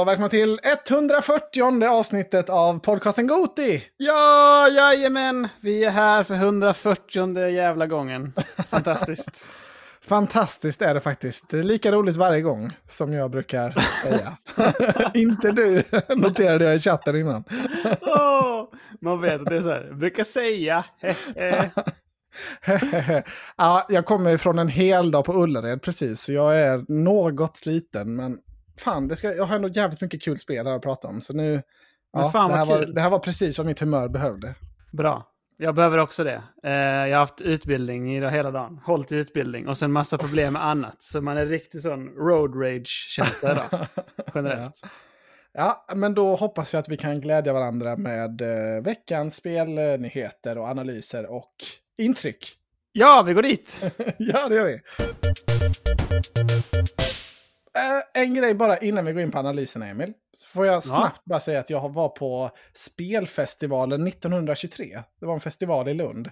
och välkomna till 140 avsnittet av podcasten Goti! Ja, jajamän! Vi är här för 140 jävla gången. Fantastiskt. Fantastiskt är det faktiskt. Det är lika roligt varje gång som jag brukar säga. Inte du, noterade jag i chatten innan. oh, man vet att det är så här, jag brukar säga. ja, jag kommer från en hel dag på Ullared precis, så jag är något sliten. Men fan, det ska, jag har ändå jävligt mycket kul spel här att prata om. Så nu, ja, fan det, här var, det här var precis vad mitt humör behövde. Bra. Jag behöver också det. Eh, jag har haft utbildning hela dagen. Hållit i utbildning och sen massa problem med annat. Så man är riktigt sån road rage känns det idag. Generellt. Ja, men då hoppas jag att vi kan glädja varandra med eh, veckans spelnyheter och analyser och intryck. Ja, vi går dit! ja, det gör vi. Eh, en grej bara innan vi går in på analysen, Emil. Får jag snabbt bara säga att jag var på spelfestivalen 1923. Det var en festival i Lund.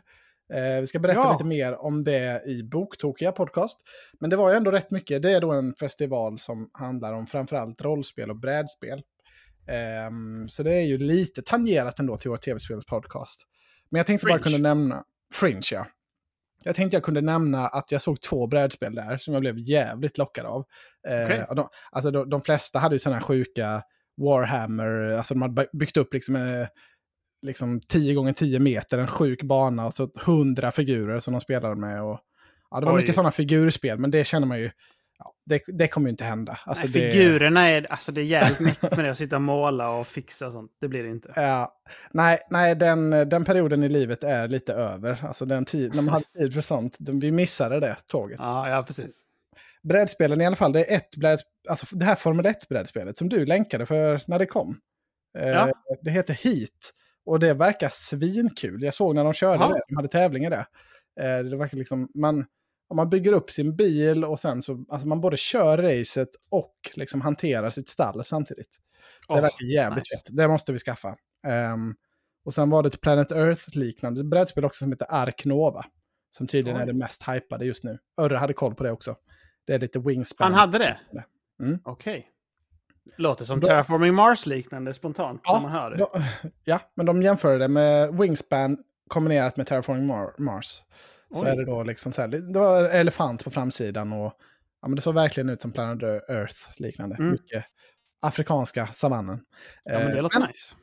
Eh, vi ska berätta Ja. lite mer om det i Boktokiga podcast. Men det var ju ändå rätt mycket. Det är då en festival som handlar om framförallt rollspel och brädspel. Ehm, så det är ju lite tangerat ändå till vår tv-spelspodcast. Men jag tänkte bara Fringe. kunna nämna... Fringe, ja. Jag tänkte jag kunde nämna att jag såg två brädspel där som jag blev jävligt lockad av. Eh, Okej. och de, alltså de, de flesta hade ju sådana här sjuka Warhammer, alltså de hade by- byggt upp liksom, eh, liksom 10 gånger 10 meter, en sjuk bana och så 100 figurer som de spelade med. Och, ja, det var Oj. mycket sådana figurspel, men det känner man ju, det, det kommer ju inte hända. Alltså, Nej, det- figurerna är, alltså det är jävligt mäktigt med det. Att sitta och måla och fixa och sånt. Det blir det inte. Ja, nej, nej den, den perioden i livet är lite över. Alltså den tid, när man hade tid för sånt, vi missade det tåget. Ja, ja precis. Brädspelen i alla fall, det är ett bräd, alltså det här Formel 1-brädspelet som du länkade för när det kom. Eh, Ja. Det heter Heat och det verkar svinkul. Jag såg när de körde Jaha. det, de hade tävling i det. Eh, Det verkar liksom, man, om man bygger upp sin bil och sen så, alltså man både kör racet och liksom hanterar sitt stall samtidigt. Det Åh, verkar jävligt nice. fett. Det måste vi skaffa. Ehm, och sen var det ett Planet Earth-liknande brädspel också som heter Ark Nova. Som tydligen Oj. är det mest hypade just nu. Örre hade koll på det också. Det är lite Wingspan. Han hade det? Mm. Okej. Låter som Terraforming Mars-liknande spontant när man hör det. de, ja, men de jämförde det med Wingspan kombinerat med Terraforming Mar- Mars. Så Oj. är det då liksom så här, det var elefant på framsidan och ja, men det såg verkligen ut som Planet Earth liknande. Mm. Mycket afrikanska savannen. Ja, men det Eh, låter nice.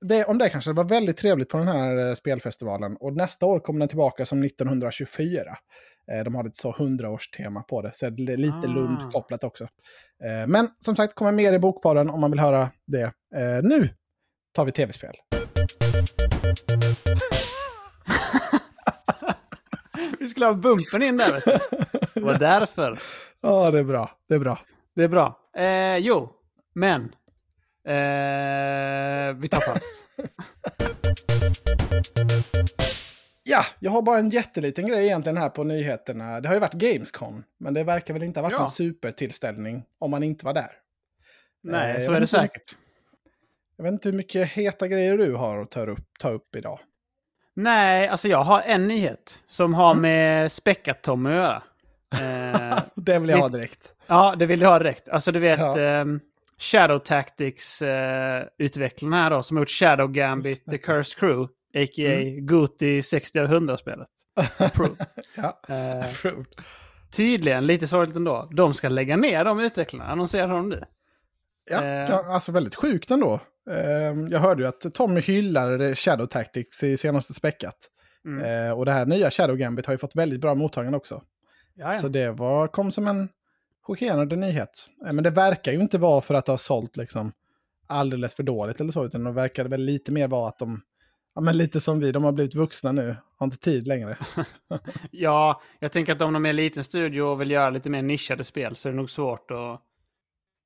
det, om det kanske det var väldigt trevligt på den här eh, spelfestivalen. Och nästa år kommer den tillbaka som 1924. Eh, de hade ett så 100-årstema på det, så det är lite Ah. Lund-kopplat också. Eh, men som sagt, kommer mer i bokpodden om man vill höra det. Nu tar vi tv-spel. Vi skulle ha bumpen in där. Det var därför. Ja, det är bra. Det är bra. Det är bra. Eh, jo, men. Eh, vi tar paus. Ja, jag har bara en jätteliten grej egentligen här på nyheterna. Det har ju varit Gamescom, men det verkar väl inte ha varit Ja. en supertillställning om man inte var där. Nej, Eh, så är det säkert. Jag vet inte hur mycket heta grejer du har att ta upp, ta upp idag. Nej, alltså jag har en nyhet som har med Späckat-Tom att göra. Eh, Det vill jag ha direkt. ja, det vill jag ha direkt. Alltså du vet Ja. ehm, Shadow Tactics-utvecklarna här då, som har gjort Shadow Gambit. The Cursed Crew, a.k.a. Goti 60 av 100-spelet. Approved. ja. Eh, tydligen, lite sorgligt ändå, de ska lägga ner de utvecklarna, annonserar de nu. Ja, Eh. ja, alltså väldigt sjukt ändå. Ehm, Jag hörde ju att Tommy hyllade Shadow Tactics i senaste späckat. Mm. Eh, Och det här nya Shadow Gambit har ju fått väldigt bra mottagande också. Ja, ja. Så det var, kom som en chockerande nyhet. Eh, Men det verkar ju inte vara för att det har sålt liksom alldeles för dåligt eller så, utan det verkade väl lite mer vara att de, ja men lite som vi, de har blivit vuxna nu, har inte tid längre. Ja, jag tänker att om de är en liten studio och vill göra lite mer nischade spel så är det nog svårt att...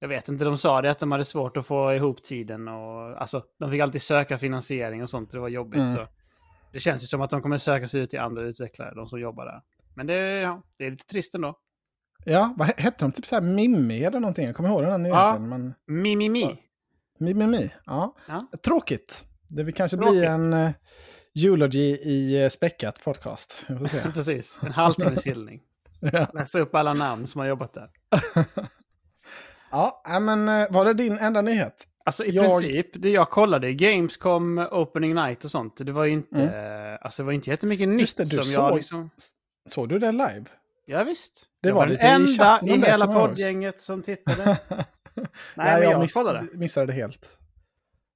Jag vet inte, de sa det att de hade svårt att få ihop tiden och... Alltså, de fick alltid söka finansiering och sånt, det var jobbigt. Mm. Så det känns ju som att de kommer söka sig ut till andra utvecklare, de som jobbar där. Men det, ja, det är lite trist ändå. Ja, vad he- hette de? Typ så här Mimmi eller någonting? Jag kommer ihåg den här Ja. nyheten. Men... Mi, mi, mi. Mimimi, ja. Ja. Tråkigt. Det vill kanske Tråkigt. bli en uh, eulogy i uh, späckat podcast. Precis, en halvtimmes hyllning. ja. Läsa upp alla namn som har jobbat där. Ja, ja, men eh, var det din enda nyhet? Alltså i Jag- princip, det jag kollade, Gamescom, Opening Night och sånt, det var ju inte, alltså det var inte jättemycket nytt Just det, du som såg- jag liksom... Såg du det live? Ja, visst. Det jag var var den enda i hela jag poddgänget som tittade. Nej, Nej, men jag miss, kollade. missade det helt.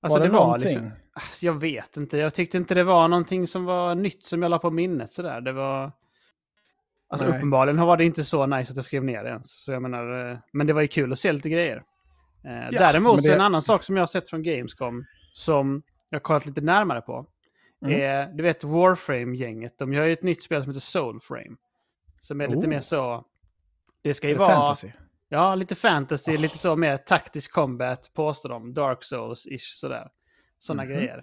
Alltså var det, det var någonting? liksom... Alltså, jag vet inte, jag tyckte inte det var någonting som var nytt som jag la på minnet sådär. Det var... Alltså Nej. uppenbarligen var det inte så nice att jag skrev ner det ens. Så jag menar, eh, men det var ju kul att se lite grejer. Eh, Ja, Däremot det- en annan sak som jag har sett från Gamescom som jag har kollat lite närmare på. Mm. Är, du vet Warframe-gänget, de gör ju ett nytt spel som heter Soulframe. Som är lite Oh. mer så... Det ska ju det vara... fantasy? Ja, lite fantasy, Oh. lite så mer taktisk combat påstår de. Dark Souls-ish sådär. Sådana Mhm. grejer.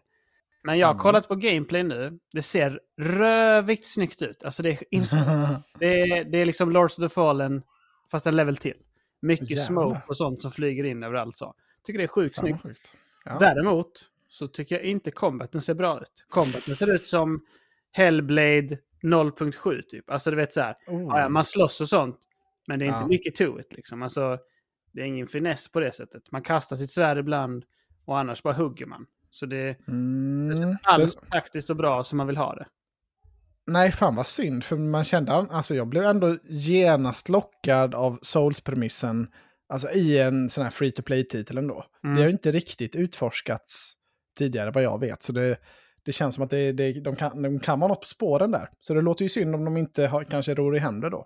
Men jag har kollat på gameplay nu. Det ser rövigt snyggt ut. Alltså det är, det är, det är liksom Lords of the Fallen fast en level till. Mycket Jävlar. smoke och sånt som flyger in överallt så. Tycker det är sjukt snyggt. Ja. Däremot så tycker jag inte combaten ser bra ut. Combaten ser ut som Hellblade 0.7 typ. Alltså du vet så här. Oh. Ja, man slåss och sånt. Men det är inte Ja. mycket to it liksom. Alltså, det är ingen finess på det sättet. Man kastar sitt svärd ibland och annars bara hugger man. Så det, Mm, det ser inte det, alls taktiskt och bra som man vill ha det. nej, fan vad synd. För man kände, alltså jag blev ändå genast lockad av Souls-premissen. Alltså i en sån här free to play-titel ändå. Mm. Det har ju inte riktigt utforskats tidigare vad jag vet. Så det, det känns som att det, det, de, kan, de kan vara något på spåren där. Så det låter ju synd om de inte har, kanske ror i händer då.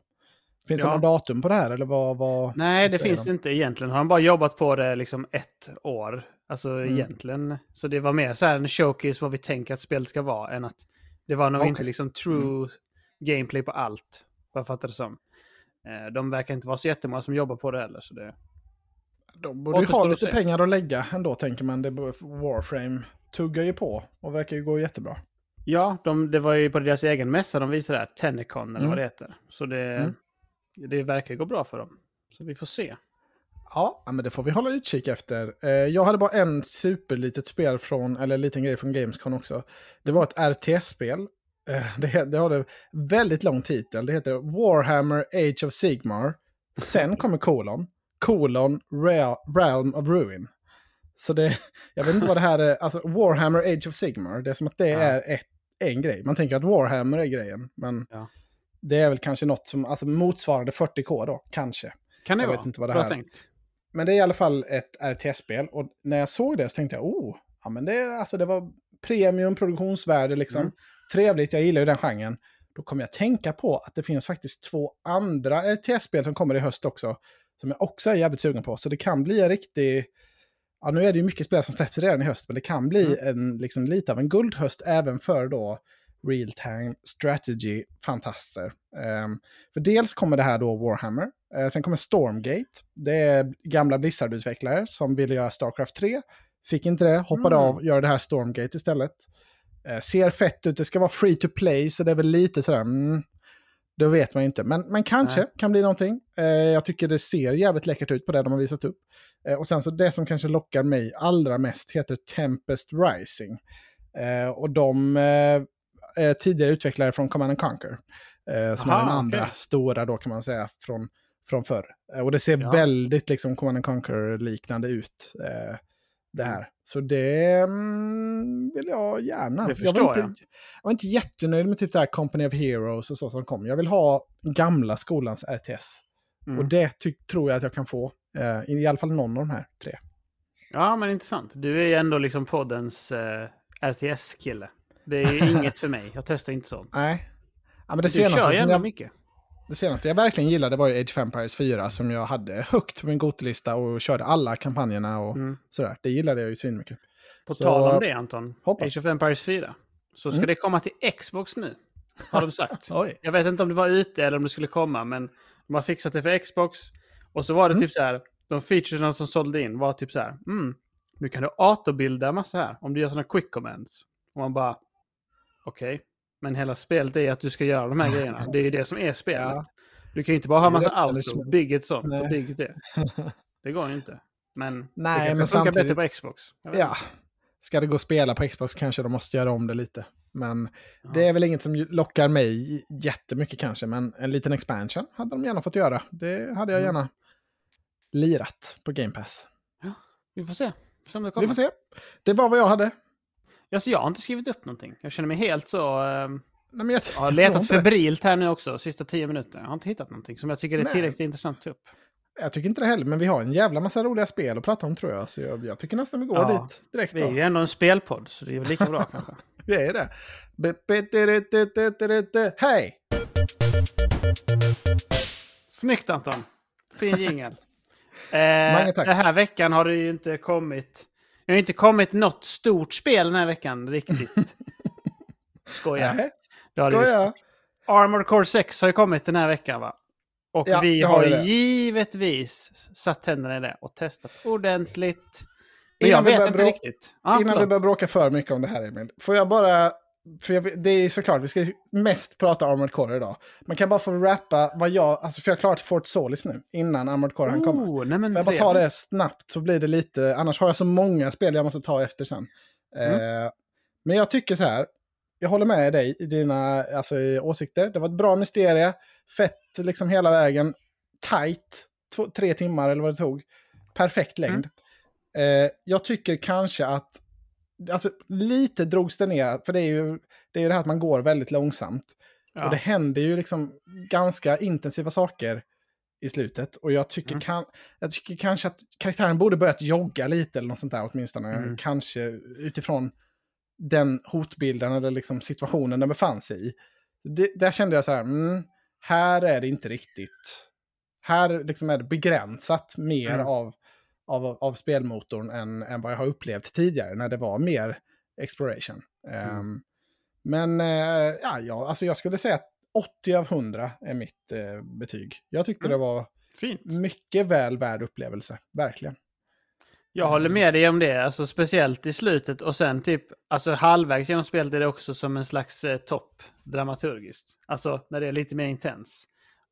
Finns Ja. det något datum på det här eller vad? vad Nej, det finns de? inte egentligen. Har de bara jobbat på det liksom ett år. Alltså Mm. egentligen. Så det var mer så här en showcase vad vi tänker att spelet ska vara än att det var nog Okej. inte liksom true gameplay på allt. Vad jag fattar det som. Eh, De verkar inte vara så jättemånga som jobbar på det heller. Så det... De borde ju ha att lite se. pengar att lägga ändå tänker man. Det, Warframe tuggar ju på och verkar ju gå jättebra. Ja, de, det var ju på deras egen mässa de visade det här. Tennicon eller Mm. vad det heter. Så det, Mm. det verkar gå bra för dem. Så vi får se. Ja, men det får vi hålla utkik efter. Eh, Jag hade bara en superlitet spel från, eller en liten grej från Gamescom också. Det var ett RTS-spel. Eh, Det, det har en väldigt lång titel. Det heter Warhammer Age of Sigmar. Sen kommer kolon. Kolon Rea- Realm of Ruin. Så det, jag vet inte vad det här är. Alltså Warhammer Age of Sigmar. Det är som att det Ja. är ett, en grej. Man tänker att Warhammer är grejen. Men Ja. det är väl kanske något som, alltså motsvarande 40K då, kanske. Kan det Jag vara? vet inte vad det Bra här- tänkt. Men det är i alla fall ett RTS-spel. Och när jag såg det så tänkte jag, oh, ja men det, alltså det var premium produktionsvärde liksom. Mm. Trevligt, jag gillar ju den genren. Då kommer jag tänka på att det finns faktiskt två andra RTS-spel som kommer i höst också. Som jag också är jävligt sugen på. Så det kan bli en riktig... Ja, nu är det ju mycket spel som släpps redan i höst, men det kan bli Mm. en, liksom, lite av en guldhöst även för då real time strategy-fantaster. Ehm, för dels kommer det här då Warhammer. Eh, sen kommer Stormgate. Det är gamla Blizzard-utvecklare som ville göra Starcraft 3. Fick inte det, hoppade Mm. av, gör det här Stormgate istället. Eh, ser fett ut, det ska vara free to play, så det är väl lite sådär... Mm, det vet man ju inte, men, men kanske Nej. kan bli någonting. Eh, jag tycker det ser jävligt läckert ut på det de har visat upp. Eh, och sen så det som kanske lockar mig allra mest heter Tempest Rising. Eh, och de eh, tidigare utvecklare från Command and Conquer. Eh, som Aha, är den andra okej. stora då kan man säga från, från förr. Eh, och det ser Ja. väldigt liksom Command and Conquer-liknande ut. Eh, det här. Så det mm, vill jag gärna. Det jag, förstår var inte, jag. jag var inte jättenöjd med typ det här Company of Heroes och så som kom. Jag vill ha gamla skolans RTS. Mm. Och det tror jag att jag kan få. Eh, I alla fall någon av de här tre. Ja, men intressant. Du är ju ändå liksom poddens RTS-kille. Det är inget för mig. Jag testar inte sånt. Nej. Ja, men det, Du senaste kör ändå jag, mycket. det senaste jag verkligen gillade var ju Age of Empires 4 som jag hade högt på min Gotelista och körde alla kampanjerna och Mm. sådär. Det gillade jag ju svinmycket. På Så- tal om det Anton, hoppas. Age of Empires 4. Så ska Mm. det komma till Xbox nu. Har de sagt. Jag vet inte om det var ute eller om det skulle komma, men de har fixat det för Xbox. Och så var det Mm. typ så här, de featuresen som sålde in var typ så här, mm, nu kan du autobilda massa här om du gör sådana quick commands. Och man bara, okej, men hela spelet är att du ska göra de här grejerna. Det är ju det som är spelet. Ja. Du kan ju inte bara ha massa management. bygg ett sånt och Nej. bygg ett det. Det går ju inte. Men Nej, det kanske men funkar samtidigt- bättre på Xbox. Ja. Ska det gå att spela på Xbox kanske de måste göra om det lite. Men Ja. det är väl inget som lockar mig jättemycket kanske. Men en liten expansion hade de gärna fått göra. Det hade jag Mm. gärna lirat på Game Pass. Vi får se. Vi får se. Det var vad jag hade. Alltså, jag har inte skrivit upp någonting. Jag känner mig helt så... ehm, Nej, jag, Jag har letat febrilt här nu också, sista tio minuterna. Jag har inte hittat någonting som jag tycker är Nej. tillräckligt intressant att ta upp. Jag tycker inte det heller, men vi har en jävla massa roliga spel att prata om tror jag. Så jag, jag tycker nästan vi går Ja, dit direkt. Vi är Då. ju ändå en spelpodd, så det är väl lika bra kanske. Vi är det. Hej! Snyggt Anton! Fin jingel. Eh, den här veckan har det ju inte kommit... Det har inte kommit något stort spel den här veckan riktigt. Skojar. Nej. Skoja. Armored Core 6 har ju kommit den här veckan va? Och Ja, vi har det. givetvis satt tänderna i det och testat ordentligt. Men Innan jag vi vet inte riktigt. Ah, Innan vi förlåt. börjar bråka för mycket om det här Emil, får jag bara... För jag, det är såklart, vi ska mest prata Armored Core idag. Man kan bara få rappa vad jag... Alltså för jag har klarat Fort Solis nu, innan Armored Core han kommer. Oh, nej men jag bara ta det snabbt så blir det lite... Annars har jag så många spel jag måste ta efter sen. Mm. Eh, men jag tycker så här. Jag håller med dig i dina alltså, åsikter. Det var ett bra mysterie. Fett liksom hela vägen. Tight. Två, tre timmar eller vad det tog. Perfekt längd. Eh, jag tycker kanske att... Alltså lite drogs det ner. För det är ju det, är ju det här att man går väldigt långsamt. Ja. Och det händer ju liksom ganska intensiva saker i slutet. Och jag tycker, Mm. kan, jag tycker kanske att karaktären borde börjat jogga lite eller något sånt där åtminstone. Mm. Kanske utifrån den hotbilden eller liksom situationen den befann sig i. Det, där kände jag så här, mm, här är det inte riktigt. Här liksom är det begränsat mer Mm. av, av, av spelmotorn än, än vad jag har upplevt tidigare när det var mer exploration. Mm. Ehm, men eh, ja, ja, alltså jag skulle säga att 80 av 100 är mitt eh, betyg. Jag tyckte Mm. det var Fint. mycket väl värd upplevelse, verkligen. Jag håller med dig om det, alltså speciellt i slutet och sen typ, alltså halvvägs genom spelet är det också som en slags eh, topp dramaturgiskt. Alltså när det är lite mer intens.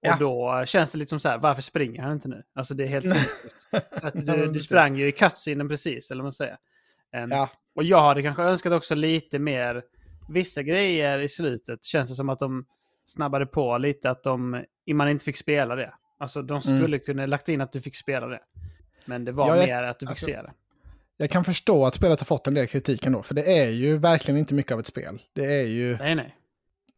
Och Ja. då känns det lite som så här, varför springer han inte nu? Alltså det är helt sinnessjukt. Du, du sprang ju i cutscenen precis, eller vad man säger. Ehm, Ja, Och jag hade kanske önskat också lite mer, vissa grejer i slutet känns det som att de snabbade på lite, att de, man inte fick spela det. Alltså de Mm. skulle kunna lagt in att du fick spela det. Men det var Ja, jag- mer att du fick alltså- se det. jag kan förstå att spelet har fått en del kritik ändå, för det är ju verkligen inte mycket av ett spel. Det är ju, Nej, nej.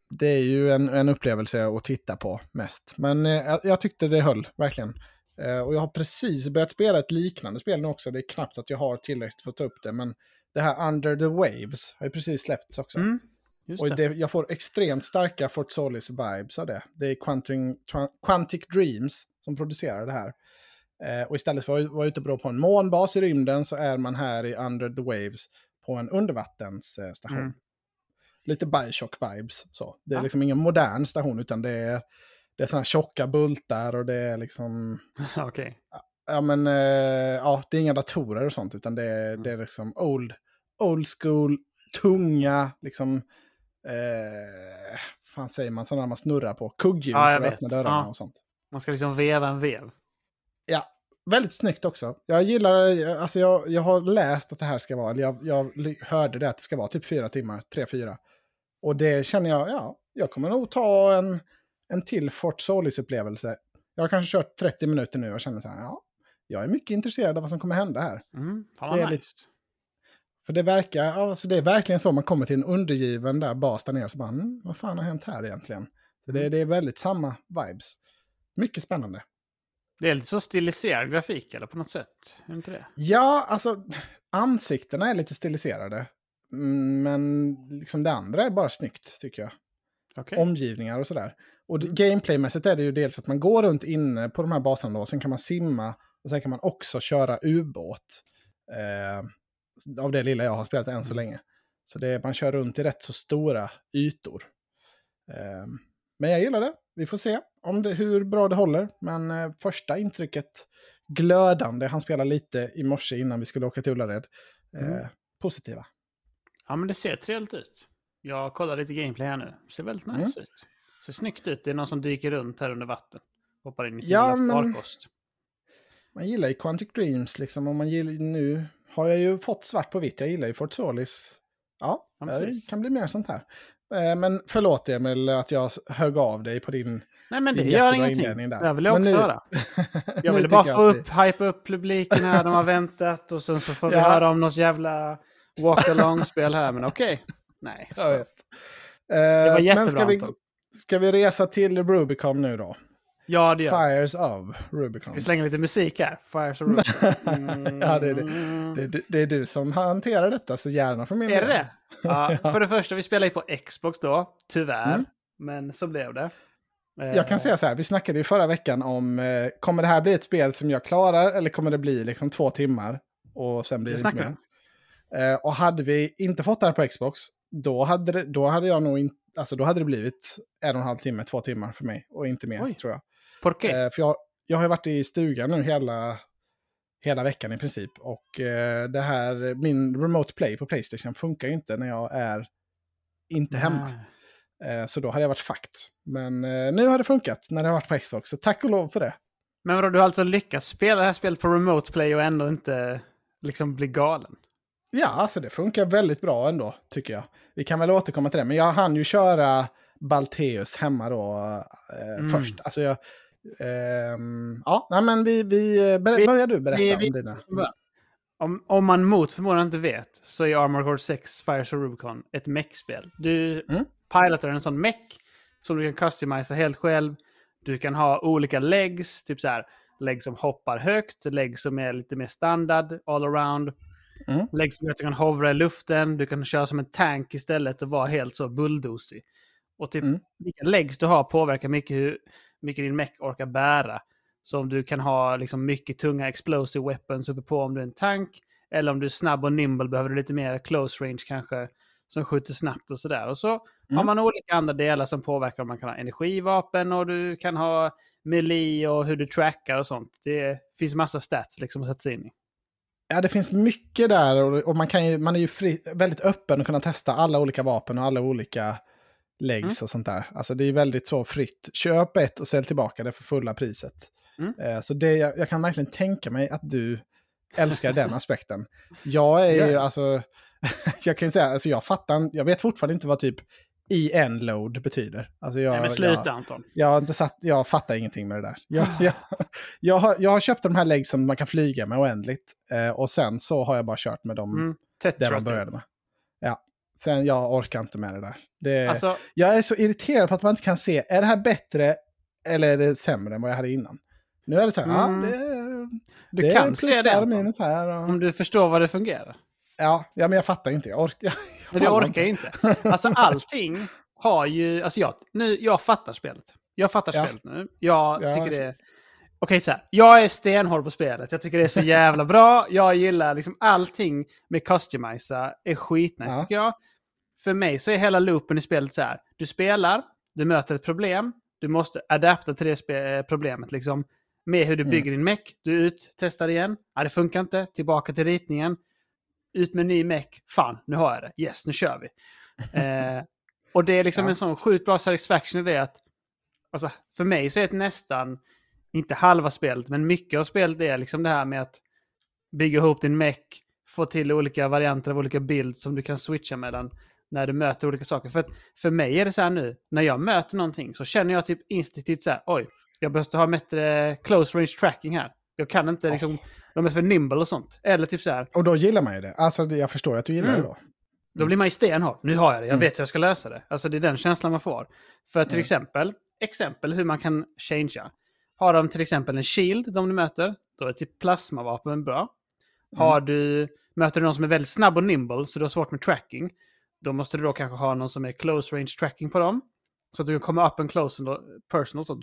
Det är ju en, en upplevelse att titta på mest. Men eh, jag, tyckte det höll, verkligen. Eh, och jag har precis börjat spela ett liknande spel nu också. Det är knappt att jag har tillräckligt för att ta upp det, men det här Under the Waves har ju precis släppts också. Mm, Och det. jag får extremt starka Fort Solis-vibes av det. Det är Quantum, Quantic Dreams som producerar det här. Eh, och istället för att vara ute på på en månbas i rymden så är man här i Under the Waves på en undervattensstation. Mm. Lite Bioshock-vibes. Så. Det är Ja. liksom ingen modern station utan det är, det är sådana tjocka bultar och det är liksom... Okej. Ja men, eh, ja, det är inga datorer och sånt utan det är, Mm. det är liksom old, old school, tunga, liksom, eh, fan säger man, sådana man snurrar på, kugghjul Ja, för att vet. öppna dörrarna Ja. och sånt. Man ska liksom veva en vev. Ja, väldigt snyggt också. Jag gillar, alltså jag, jag har läst att det här ska vara, eller jag, jag hörde det att det ska vara typ fyra timmar, tre, fyra. Och det känner jag, ja, jag kommer nog ta en, en till Fort Solis-upplevelse. Jag har kanske kört 30 minuter nu och känner så här, ja, jag är mycket intresserad av vad som kommer hända här. Mm, fan Det är nice. För det verkar, alltså det är verkligen så man kommer till en undergiven där bas där nere och så bara, mm, vad fan har hänt här egentligen? Så det, Mm. det är väldigt samma vibes. Mycket spännande. Det är lite så stiliserad grafik eller på något sätt. Är inte det? Ja, alltså ansiktena är lite stiliserade. Mm, Men liksom det andra är bara snyggt, tycker jag. Okej. Omgivningar och sådär. Och gameplaymässigt är det ju dels att man går runt inne på de här baserna då, och sen kan man simma och sen kan man också köra ubåt. Eh, av det lilla jag har spelat än så Mm. länge. Så det, man kör runt i rätt så stora ytor. Eh, men jag gillar det. Vi får se om det, hur bra det håller. Men eh, första intrycket glödande. Han spelade lite i morse innan vi skulle åka till Ullared. Eh, Mm. Positiva. Ja, men det ser trevligt ut. Jag kollar lite gameplay här nu. Ser väldigt nice Mm. ut. Ser snyggt ut. Det är någon som dyker runt här under vatten. Hoppar in i sin Ja, ja, men- farkost. Man gillar ju Quantic Dreams liksom. Och man gillar, nu har jag ju fått svart på vitt. Jag gillar ju Fort Solis. Ja, Ja, det kan bli mer sånt här. Eh, Men förlåt Emil att jag högg av dig på din Nej, men det gör ingenting. där. Det vill jag Men också nu- höra. Jag ville bara få att vi- upp, hypa upp publiken här. De har väntat och sen så får vi Ja. höra om något jävla walk-along-spel här. Men okej. Nej. Jag vet. Eh, var men jättebra, ska vi, ska vi resa till Rubicon nu då? Ja, det gör. Fires of Rubicon. Vi slänger lite musik här. Fires of Rubicon. Mm. Ja, det är det. Det, det är du som hanterar detta, så gärna för min Är det det? Ja, för det första, vi spelar ju på Xbox då. Tyvärr. Mm. Men så blev det. Eh, Jag kan säga så här, vi snackade ju förra veckan om, eh, kommer det här bli ett spel som jag klarar eller kommer det bli liksom två timmar och sen blir Det det inte mer? Eh, och hade vi inte fått det här på Xbox, då hade, det, då hade jag nog inte, alltså då hade det blivit en och en halv timme, två timmar för mig och inte mer Oj. tror jag. Por qué? Eh, för jag, jag har ju varit i stugan nu hela, hela veckan i princip. Och eh, det här, min remote play på Playstation funkar ju inte när jag är inte hemma. Eh, så då hade jag varit fucked. Men eh, nu har det funkat när det har varit på Xbox, så tack och lov för det. Men vadå, du har alltså lyckats spela det här spelet på Remote Play och ändå inte liksom bli galen? Ja, alltså det funkar väldigt bra ändå, tycker jag. Vi kan väl återkomma till det, men jag hann ju köra Balteus hemma då eh, Mm. först. Alltså jag... ehm, ja, nej, men vi, vi, eh, Vi- börjar du berätta vi- om vi- dina. Om, om man mot förmodan inte vet så är Armor Core 6 Fires of Rubicon ett mech-spel. Du Mm. pilotar en sån mech som du kan customisa helt själv. Du kan ha olika legs, typ så här lägg som hoppar högt, lägg som är lite mer standard all around. Mm. Lägg som gör att du kan hovra i luften, du kan köra som en tank istället och vara helt så bulldozig. Och typ Mm. vilka legs du har påverkar mycket hur mycket din mech orkar bära. Så om du kan ha liksom mycket tunga explosive weapons uppe på om du är en tank. Eller om du är snabb och nimble behöver du lite mer close range kanske. Som skjuter snabbt och sådär. Och så har Mm. man olika andra delar som påverkar om man kan ha energivapen och du kan ha melee och hur du trackar och sånt. Det finns massa stats liksom att sätta sig in i. Ja, det finns mycket där och, och man, kan ju, man är ju fri, väldigt öppen och kunna testa alla olika vapen och alla olika legs Mm. och sånt där. Alltså det är väldigt så fritt. Köp ett och sälj tillbaka det för fulla priset. Mm. Eh, så det, jag, jag kan verkligen tänka mig att du älskar den aspekten. Jag är ju Ja. alltså, jag kan ju säga, alltså jag fattar, jag vet fortfarande inte vad typ en-load betyder. Alltså jag, Nej men sluta jag, Anton. jag, har inte satt, jag fattar ingenting med det där. Jag, jag, jag, har, jag har köpt de här legs som man kan flyga med oändligt. Eh, och sen så har jag bara kört med dem Mm. det Tetra man började med. Ja. Sen jag orkar inte med det där. Det, Alltså, Jag är så irriterad på att man inte kan se, är det här bättre eller är det sämre än vad jag hade innan? Nu är det så här, Mm. ja, det, du det kan se det minus här. Och, Om du förstår vad det fungerar. ja, ja, men jag fattar inte. Jag orkar, Men det orkar jag inte. Alltså allting har ju... Alltså jag, nu, jag fattar spelet. Jag fattar Ja. spelet nu. Jag Ja, tycker så- det är... Okej, så här. Jag är stenhård på spelet. Jag tycker det är så jävla bra. Jag gillar liksom allting med customisa är skitnice Ja. tycker jag. För mig så är hela loopen i spelet så här. Du spelar, du möter ett problem, du måste adapta till det spe- problemet liksom. Med hur du Mm. bygger din mech. Du ut, testar igen. Ja, det funkar inte. Tillbaka till ritningen. Ut med ny mech. Fan, nu har jag det. Yes, nu kör vi. eh, och det är liksom Ja. en sån sjukt bra satisfaction i det att... Alltså, för mig så är det nästan, inte halva spelet, men mycket av spelet är liksom det här med att bygga ihop din mech, få till olika varianter av olika builds som du kan switcha mellan när du möter olika saker. För, att, för mig är det så här nu, när jag möter någonting så känner jag typ instinktivt så här, oj, jag behöver ha bättre close range tracking här. Jag kan inte liksom, de är för nimble och sånt. Eller typ så här, och då gillar man ju det. Alltså jag förstår att du gillar Mm. det då. då blir man ju stenhård. Nu har jag det, jag Mm. vet hur jag ska lösa det. Alltså det är den känslan man får. För till Mm. exempel, exempel hur man kan changea. Har de till exempel en shield, de du möter, då är typ plasmavapen bra. Mm. Har du, möter du någon som är väldigt snabb och nimble, så du har svårt med tracking, då måste du då kanske ha någon som är close range tracking på dem. Så att du kan komma upp en close and personal. Så.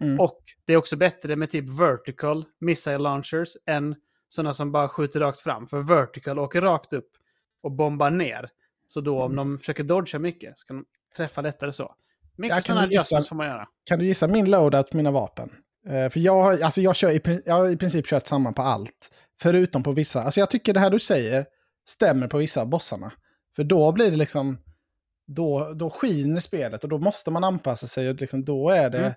Mm. Och det är också bättre med typ vertical missile launchers än sådana som bara skjuter rakt fram. För vertical åker rakt upp och bombar ner. Så då om Mm. de försöker dodga mycket så kan de träffa lättare så. Mycket kan sådana adjustments får man göra. Kan du gissa min loadout på mina vapen? Eh, för jag, har- alltså jag, kör i, jag har i princip kört samma på allt. Förutom på vissa. Alltså jag tycker det här du säger stämmer på vissa av bossarna. För då blir det liksom... Då, då skiner spelet och då måste man anpassa sig. Och liksom, då är det... Mm.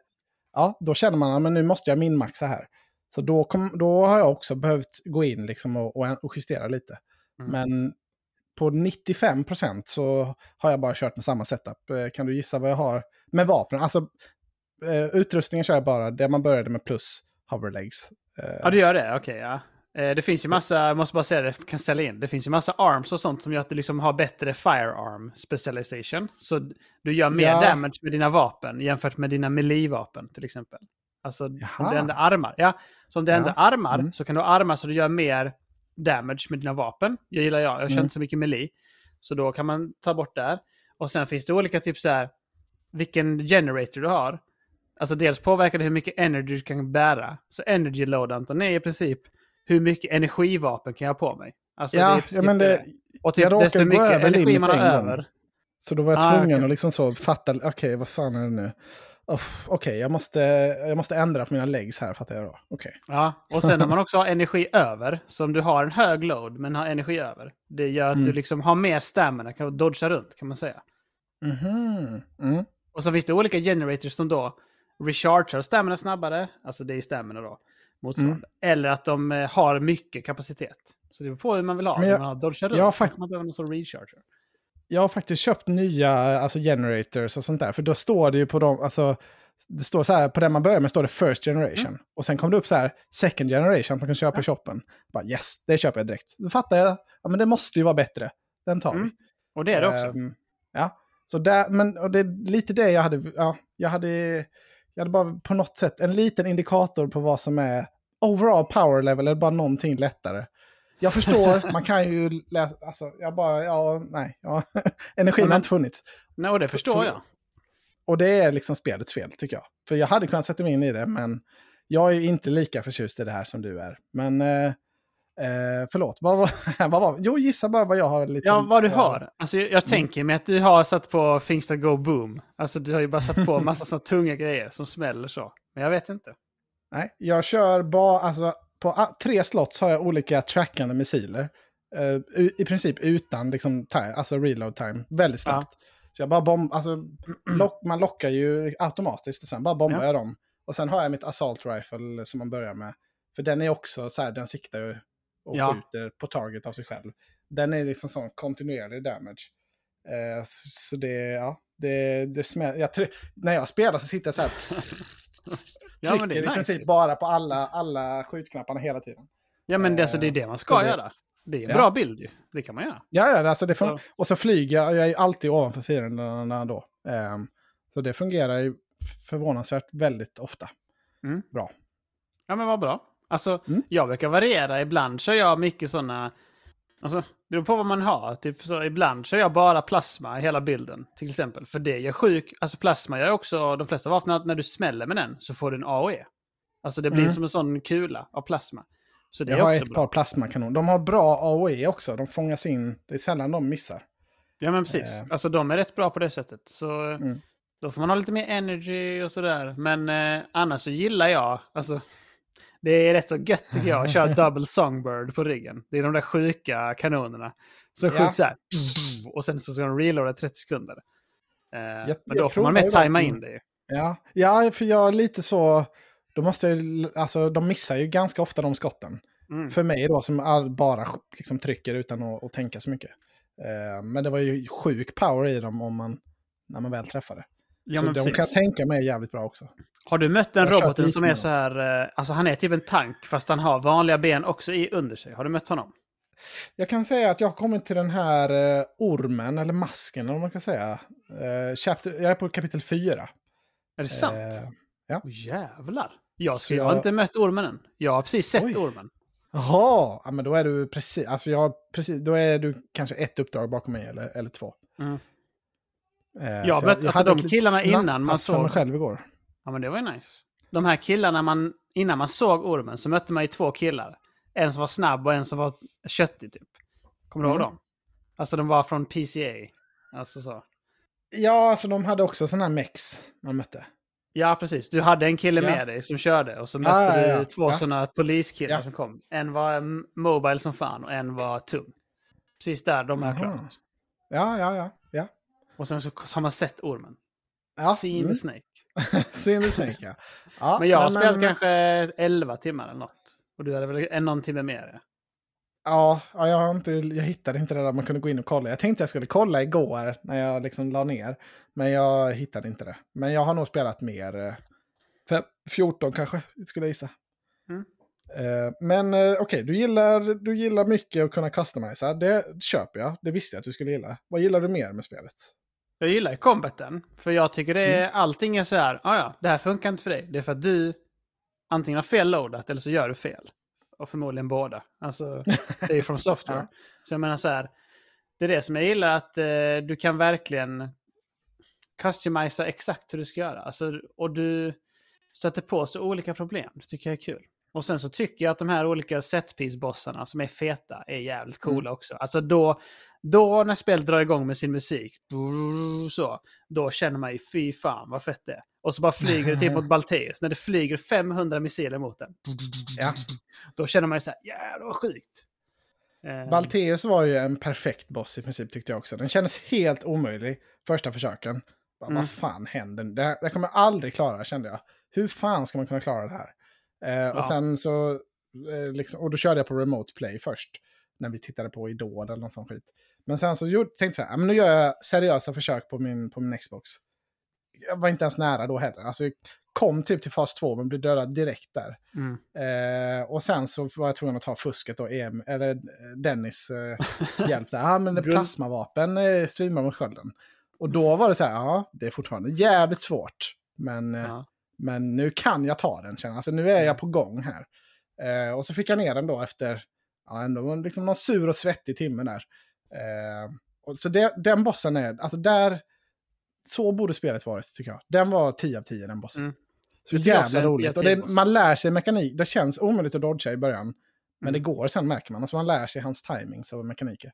Ja, då känner man att nu måste jag minmaxa här. Så då, kom, då har jag också behövt gå in liksom och, och, justera lite. Mm. Men på 95% så har jag bara kört med samma setup. Eh, Kan du gissa vad jag har med vapnen? Alltså, eh, utrustningen kör jag bara det man började med plus hoverlegs. Eh, Ja, du gör det? Okej, ja. Eh, Det finns ju massa, jag måste bara säga det, kan ställa in. Det finns ju massa arms och sånt som gör att du liksom har bättre firearm specialization. Så du gör mer Ja. damage med dina vapen jämfört med dina melee-vapen till exempel. Alltså om Jaha. du ändrar armar. Ja, så om du Ja. ändrar armar Mm. så kan du ha armar så du gör mer damage med dina vapen. Jag gillar jag, jag kör Mm. inte så mycket melee. Så då kan man ta bort där. Och sen finns det olika typ så här, vilken generator du har. Alltså dels påverkar det hur mycket energy du kan bära. Så energy load Anton är i princip hur mycket energivapen kan jag ha på mig. Alltså, ja, ja, men det, Och typ jag råkade desto gå mycket över energi man har över. så då var jag Ah, tvungen okej. att liksom så fatta, okej, vad fan är det nu? Okej, jag, måste, jag måste ändra på mina legs här, fattar jag då. Okej. Ja, och sen när man också har energi över, så om du har en hög load men har energi över, det gör att Mm. du liksom har mer stamina, kan dodga runt kan man säga. Mhm. Mm. Och så finns det olika generators som då rechargear stamina snabbare, alltså det är stamina då, motsvarande. Mm. Eller att de eh, har mycket kapacitet. Så det beror på hur man vill ha. Men jag- man ha dodga runt, har fakt- man behöver någon sån recharger. Jag har faktiskt köpt nya alltså generators och sånt där. För då står det ju på dem, alltså, det står så här, på den man börjar med står det first generation. Och sen kom det upp så här, second generation, man kan köpa i shoppen. Bara yes, det köper jag direkt. Då fattar jag, ja men det måste ju vara bättre. Den tar vi. Mm, Och det är det också. Ehm, ja, så där, men och det är lite det jag hade, ja, jag hade, jag hade bara på något sätt en liten indikator på vad som är overall power level, eller bara någonting lättare. Jag förstår, man kan ju läsa, alltså jag bara, ja, nej, ja, energin men- har inte funnits. Nej, och det förstår jag. Och det är liksom spelets fel, tycker jag. För jag hade kunnat sätta mig in i det, men jag är inte lika förtjust i det här som du är. Men, eh, eh, förlåt, vad var, vad var Jo, gissa bara vad jag har lite... Ja, vad du har. Alltså, jag, jag tänker mig att du har satt på Things that go boom. Alltså, du har ju bara satt på massa sådana tunga grejer som smäller så. Men jag vet inte. Nej, jag kör bara, alltså på tre slots har jag olika trackande missiler. Eh, I princip utan liksom, time, alltså reload time, väldigt snabbt. Så jag bara bomb, alltså lock, man lockar ju automatiskt och sen bara bombar Ja. jag dem. Och sen har jag mitt assault rifle som man börjar med. För den är också så här, den siktar ju och Ja. skjuter på target av sig själv. Den är liksom sån kontinuerlig damage. Eh, så, så det, ja, det, det smäller. Jag, när jag spelar så sitter jag så här, Ja, men det är i nice. princip bara på alla, alla skjutknapparna hela tiden. Ja, men det, alltså, det är det man ska det- göra. Det är en Ja. bra bild ju. Det kan man göra. Ja, ja alltså det fun- Så- och så flyger jag, jag är alltid ovanför fienderna då. Ehm, så det fungerar ju förvånansvärt väldigt ofta. Mm. Bra. Ja, men vad bra. Alltså, Mm. jag brukar variera. Ibland kör jag mycket sådana... Alltså, det beror på vad man har. Typ, så ibland kör jag bara plasma i hela bilden, till exempel. För det gör sjuk... Alltså plasma gör också de flesta vapen, när du smäller med den så får du en AOE. Alltså det blir Mm. som en sån kula av plasma. Så det Jag är har också ett bra. par plasmakanoner. De har bra AOE också. De fångas in. Det är sällan de missar. Ja, men precis. Eh. Alltså de är rätt bra på det sättet. Så Mm. då får man ha lite mer energy och sådär. Men eh, annars så gillar jag, alltså det är rätt så gött tycker jag att köra double songbird på ryggen. Det är de där sjuka kanonerna. Som Ja. skjuts så här. Och sen så ska de reloada 30 sekunder. Eh, men då jag får man ju tajma in det ju. Ja, ja för jag är lite så... Då måste jag, alltså, de missar ju ganska ofta de skotten. Mm. För mig då, som bara liksom trycker utan att, att tänka så mycket. Eh, men det var ju sjuk power i dem om man, när man väl träffade. Ja, så men de precis. kan jag tänka mig är jävligt bra också. Har du mött den har roboten som är så här, eh, alltså han är typ en tank fast han har vanliga ben också i under sig. Har du mött honom? Jag kan säga att jag har kommit till den här eh, ormen, eller masken, eller vad man kan säga. Eh, chapter, jag är på kapitel 4. Är det sant? Eh, ja. Åh, jävlar. Jag, Så jag har inte mött ormen än. Jag har precis sett Oj. ormen. Jaha, ja, men då är du precis, alltså jag, precis, då är du kanske ett uppdrag bakom mig eller, eller två. Mm. Eh, Jag mött- alltså de litet killarna innan man för mig såg- själv igår. Ja, men det var ju nice. De här killarna, man, innan man såg ormen så mötte man ju två killar. En som var snabb och en som var köttig typ. Kommer du ihåg Mm. dem? Alltså de var från PCA. Alltså så. Ja, alltså de hade också sådana här mex man mötte. Ja, precis. Du hade en kille Ja. med dig som körde och så mötte ja, du ja. två Ja. sådana poliskillar som kom. En var mobile som fan och en var tung. Precis där, de är klart. Ja, ja, ja. ja. Och sen så har man sett ormen. ja. Seen mm. the snake. Snake, ja. Men jag har spelat men- kanske 11 timmar eller något. Och du hade väl en någon timme mer? Ja. Ja, ja jag, har inte, jag hittade inte det där man kunde gå in och kolla. Jag tänkte jag skulle kolla igår när jag liksom la ner. Men jag hittade inte det. Men jag har nog spelat mer. eh, fem- 14 kanske, skulle jag gissa. Mm. Eh, Men eh, okej, du, gillar, du gillar mycket att kunna customisa. Det köper jag. Det visste jag att du skulle gilla. Vad gillar du mer med spelet? Jag gillar ju combaten. För jag tycker det är, allting är så här, ah, ja, det här funkar inte för dig. Det är för att du antingen har fel loadat eller så gör du fel. Och förmodligen båda. Alltså, det är ju från software. Ja. Så jag menar så här, det är det som jag gillar att eh, du kan verkligen customisa exakt hur du ska göra. Alltså, och du stöter på så olika problem. Det tycker jag är kul. Och sen så tycker jag att de här olika setpiece-bossarna som är feta är jävligt coola också. Alltså då, då när spelet drar igång med sin musik, så, då känner man ju fy fan vad fett det är. Och så bara flyger det typ mot Balteus. När det flyger 500 missiler mot den. Ja. Då känner man ju så här, jävlar vad sjukt. Eh, Balteus var ju en perfekt boss i princip tyckte jag också. Den kändes helt omöjlig första försöken. Bara, Mm. Vad fan händer? Det, här- det kommer jag aldrig klara kände jag. Hur fan ska man kunna klara det här? Eh, och Ja. sen så, eh, liksom, och då körde jag på remote play först. När vi tittade på Idol eller någon sån skit. Men sen så gjorde, tänkte jag så här, "Ja, men nu gör jag seriösa försök på min, på min Xbox. Jag var inte ens nära då heller. Alltså, jag kom typ till fas 2 men blev dödad direkt där. mm. Eh, och sen så var jag tvungen att ta fusket och EM, eller eh, Dennis eh, hjälp där. Ja, men plasmavapen eh, streamar mot skölden. Och då var det så här, ja, det är fortfarande jävligt svårt. Men, Ja. Men nu kan jag ta den, känner. Alltså nu är jag på gång här. Eh, och så fick jag ner den då efter, ja, ändå liksom någon sur och svettig timme där. Eh, och så det, den bossen är, alltså där, så borde spelet varit tycker jag. Den var 10 av 10 den bossen. Mm. Så jävla en 10 av roligt. Och 10 det, man lär sig mekanik. Det känns omöjligt att dodga i början. Men Mm. det går sen märker man. Alltså man lär sig hans timings och mekaniker.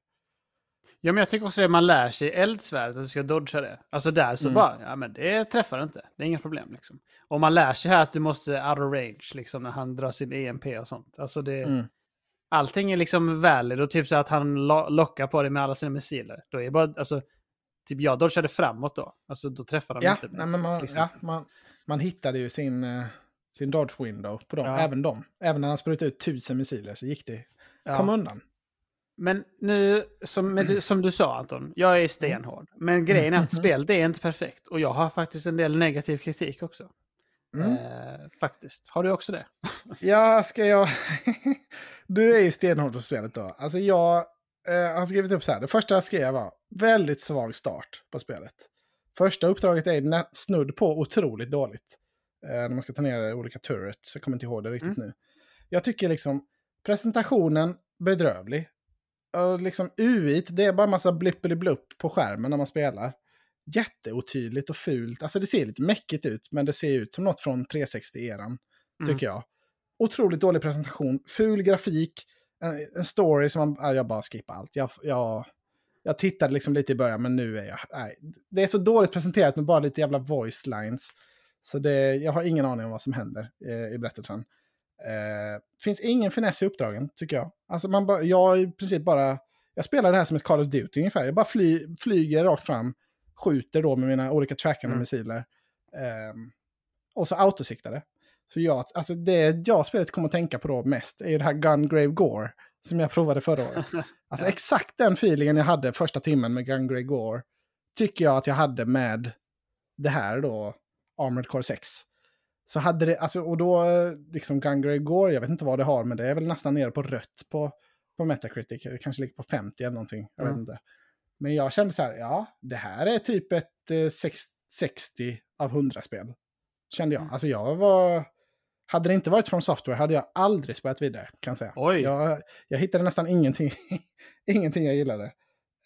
Ja, men jag tycker också det man lär sig i eldsvärdet att du ska dodga det. Alltså där så Mm. bara, ja men det träffar inte. Det är inga problem liksom. Och man lär sig här att du måste out of range liksom när han drar sin EMP och sånt. Alltså det, Mm. allting är liksom valid och typ så att han lo lockar på dig med alla sina missiler. Då är det bara, alltså, typ jag dodgade framåt då. Alltså då träffar de Ja, inte. nej, men man, till ja man, man hittade ju sin, eh, sin dodge window på dem. Ja. Även dem. Även när han sprutade ut tusen missiler så gick det. Ja. Kom undan. Men nu, som, men du- som du sa Anton, jag är stenhård. Men grejen är att spelet är inte perfekt. Och jag har faktiskt en del negativ kritik också. Mm. Eh, faktiskt. Har du också det? Ja, ska jag... du är ju stenhård på spelet då. Alltså jag eh, har skrivit upp så här. Det första jag skrev var väldigt svag start på spelet. Första uppdraget är snudd på otroligt dåligt. Eh, när man ska ta ner olika turrets. Jag kommer inte ihåg det riktigt nu. Jag tycker liksom presentationen bedrövlig. Liksom UI, det är bara massa blippeli-blupp på skärmen när man spelar. Jätteotydligt och fult. Alltså det ser lite mäckigt ut, men det ser ut som något från 360-eran. Mm. Tycker jag. Otroligt dålig presentation, ful grafik, en, en story som man... Ja, jag bara skippar allt. Jag, jag, jag tittade liksom lite i början, men nu är jag... Nej, det är så dåligt presenterat med bara lite jävla voice lines. Så det, jag har ingen aning om vad som händer eh, i berättelsen. Eh, finns ingen finess i uppdragen, tycker jag. Alltså man bara, jag i princip bara... Jag spelar det här som ett Call of Duty ungefär. Jag bara fly, flyger rakt fram, skjuter då med mina olika trackande Mm. missiler. Ehm, och så autosiktade. Så jag, alltså det jag spelet kommer att tänka på då mest är det här Gungrave Gore som jag provade förra året. Alltså exakt den feelingen jag hade första timmen med Gungrave Gore tycker jag att jag hade med det här då, Armored Core 6. Så hade det, alltså, och då, eh, liksom Gungrave Gore, jag vet inte vad det har, men det är väl nästan nere på rött på, på Metacritic. Det kanske ligger på 50 eller någonting, jag vet Mm. inte. Men jag kände så här, ja, det här är typ ett eh, sex- 60 av 100-spel. Kände jag. Mm. Alltså jag var... Hade det inte varit från software hade jag aldrig spelat vidare, kan jag säga. Oj. Jag, jag hittade nästan ingenting, ingenting jag gillade.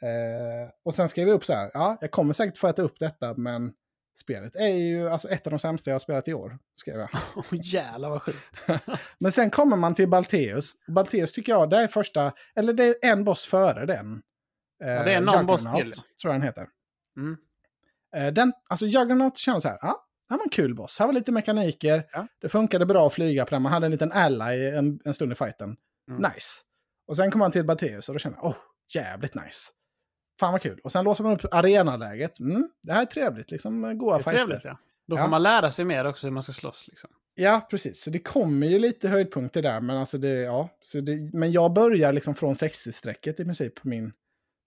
Eh, och sen skrev jag upp så här, ja, jag kommer säkert få äta upp detta, men spelet är ju alltså ett av de sämsta jag har spelat i år, skrev jag. Åh jävlar vad sjukt. Men sen kommer man till Balteus. Balteus tycker jag, det är första, eller det är en boss före den. Eh, Ja, det är någon boss Juggernaut, till. Tror jag den heter. Mm. Eh, den, alltså Juggernaut känns så här, ja, det här var en kul boss. Här var lite mekaniker. Ja. Det funkade bra att flyga på den. Man hade en liten ally en, en stund i fighten. Mm. Nice. Och sen kom man till Balteus och då kände jag, åh, jävligt nice. Fan vad kul. Och sen låser man upp arenaläget. Mm, det här är trevligt, liksom goa Det är fighter. trevligt ja. Då Ja. får man lära sig mer också hur man ska slåss liksom. Ja, precis. Så det kommer ju lite höjdpunkter där. Men, alltså det, ja, så det, men jag börjar liksom från 60-strecket i princip på min,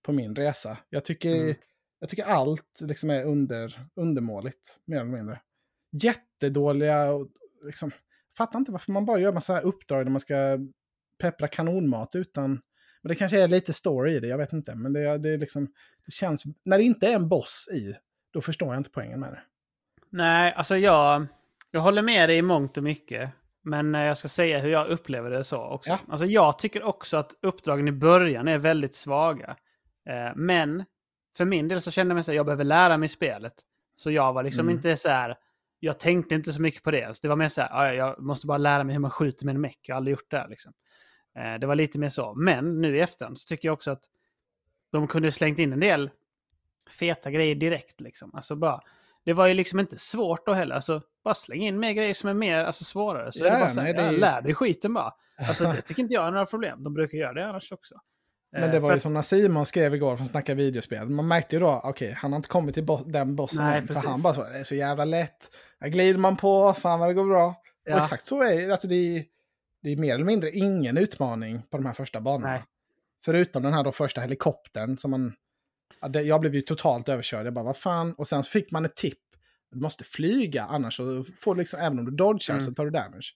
på min resa. Jag tycker, Mm. jag tycker allt liksom är under, undermåligt, mer eller mindre. Jättedåliga, och liksom, fattar inte varför man bara gör massa uppdrag där man ska peppra kanonmat utan... Men det kanske är lite story i det, jag vet inte. Men det, det, liksom, det känns... När det inte är en boss i, då förstår jag inte poängen med det. Nej, alltså jag, jag håller med dig i mångt och mycket. Men eh, jag ska säga hur jag upplever det så också. Ja. Alltså jag tycker också att uppdragen i början är väldigt svaga. Eh, men för min del så kände jag mig så här, jag behöver lära mig spelet. Så jag var liksom Mm. inte så här, jag tänkte inte så mycket på det. Så det var mer så här, "Ja, jag måste bara lära mig hur man skjuter med en meck. Jag har aldrig gjort det här liksom. Eh, det var lite mer så. Men nu i efterhand så tycker jag också att de kunde slängt in en del feta grejer direkt liksom. Alltså bara, det var ju liksom inte svårt då heller. Alltså, bara släng in mer grejer som är mer alltså, svårare. Så Ja, det bara så här, nej, det är ju- lär dig skiten bara. Alltså det tycker inte jag är några problem. De brukar göra det annars också. Men Eh, det var för ju att- som när Simon skrev igår från Snacka videospel. Man märkte ju då, okej, han har inte kommit till bo- den bossen Nej, än. För han bara så, det är så jävla lätt. Där glider man på, fan vad det går bra. Ja. Och exakt så är det. Alltså det är, det är mer eller mindre ingen utmaning på de här första banorna. Nej. Förutom den här då första helikoptern som man... Ja, det, jag blev ju totalt överkörd. Jag bara, vad fan? Och sen så fick man ett tipp. Du måste flyga, annars så får du liksom, även om du dodgar Mm. så tar du damage.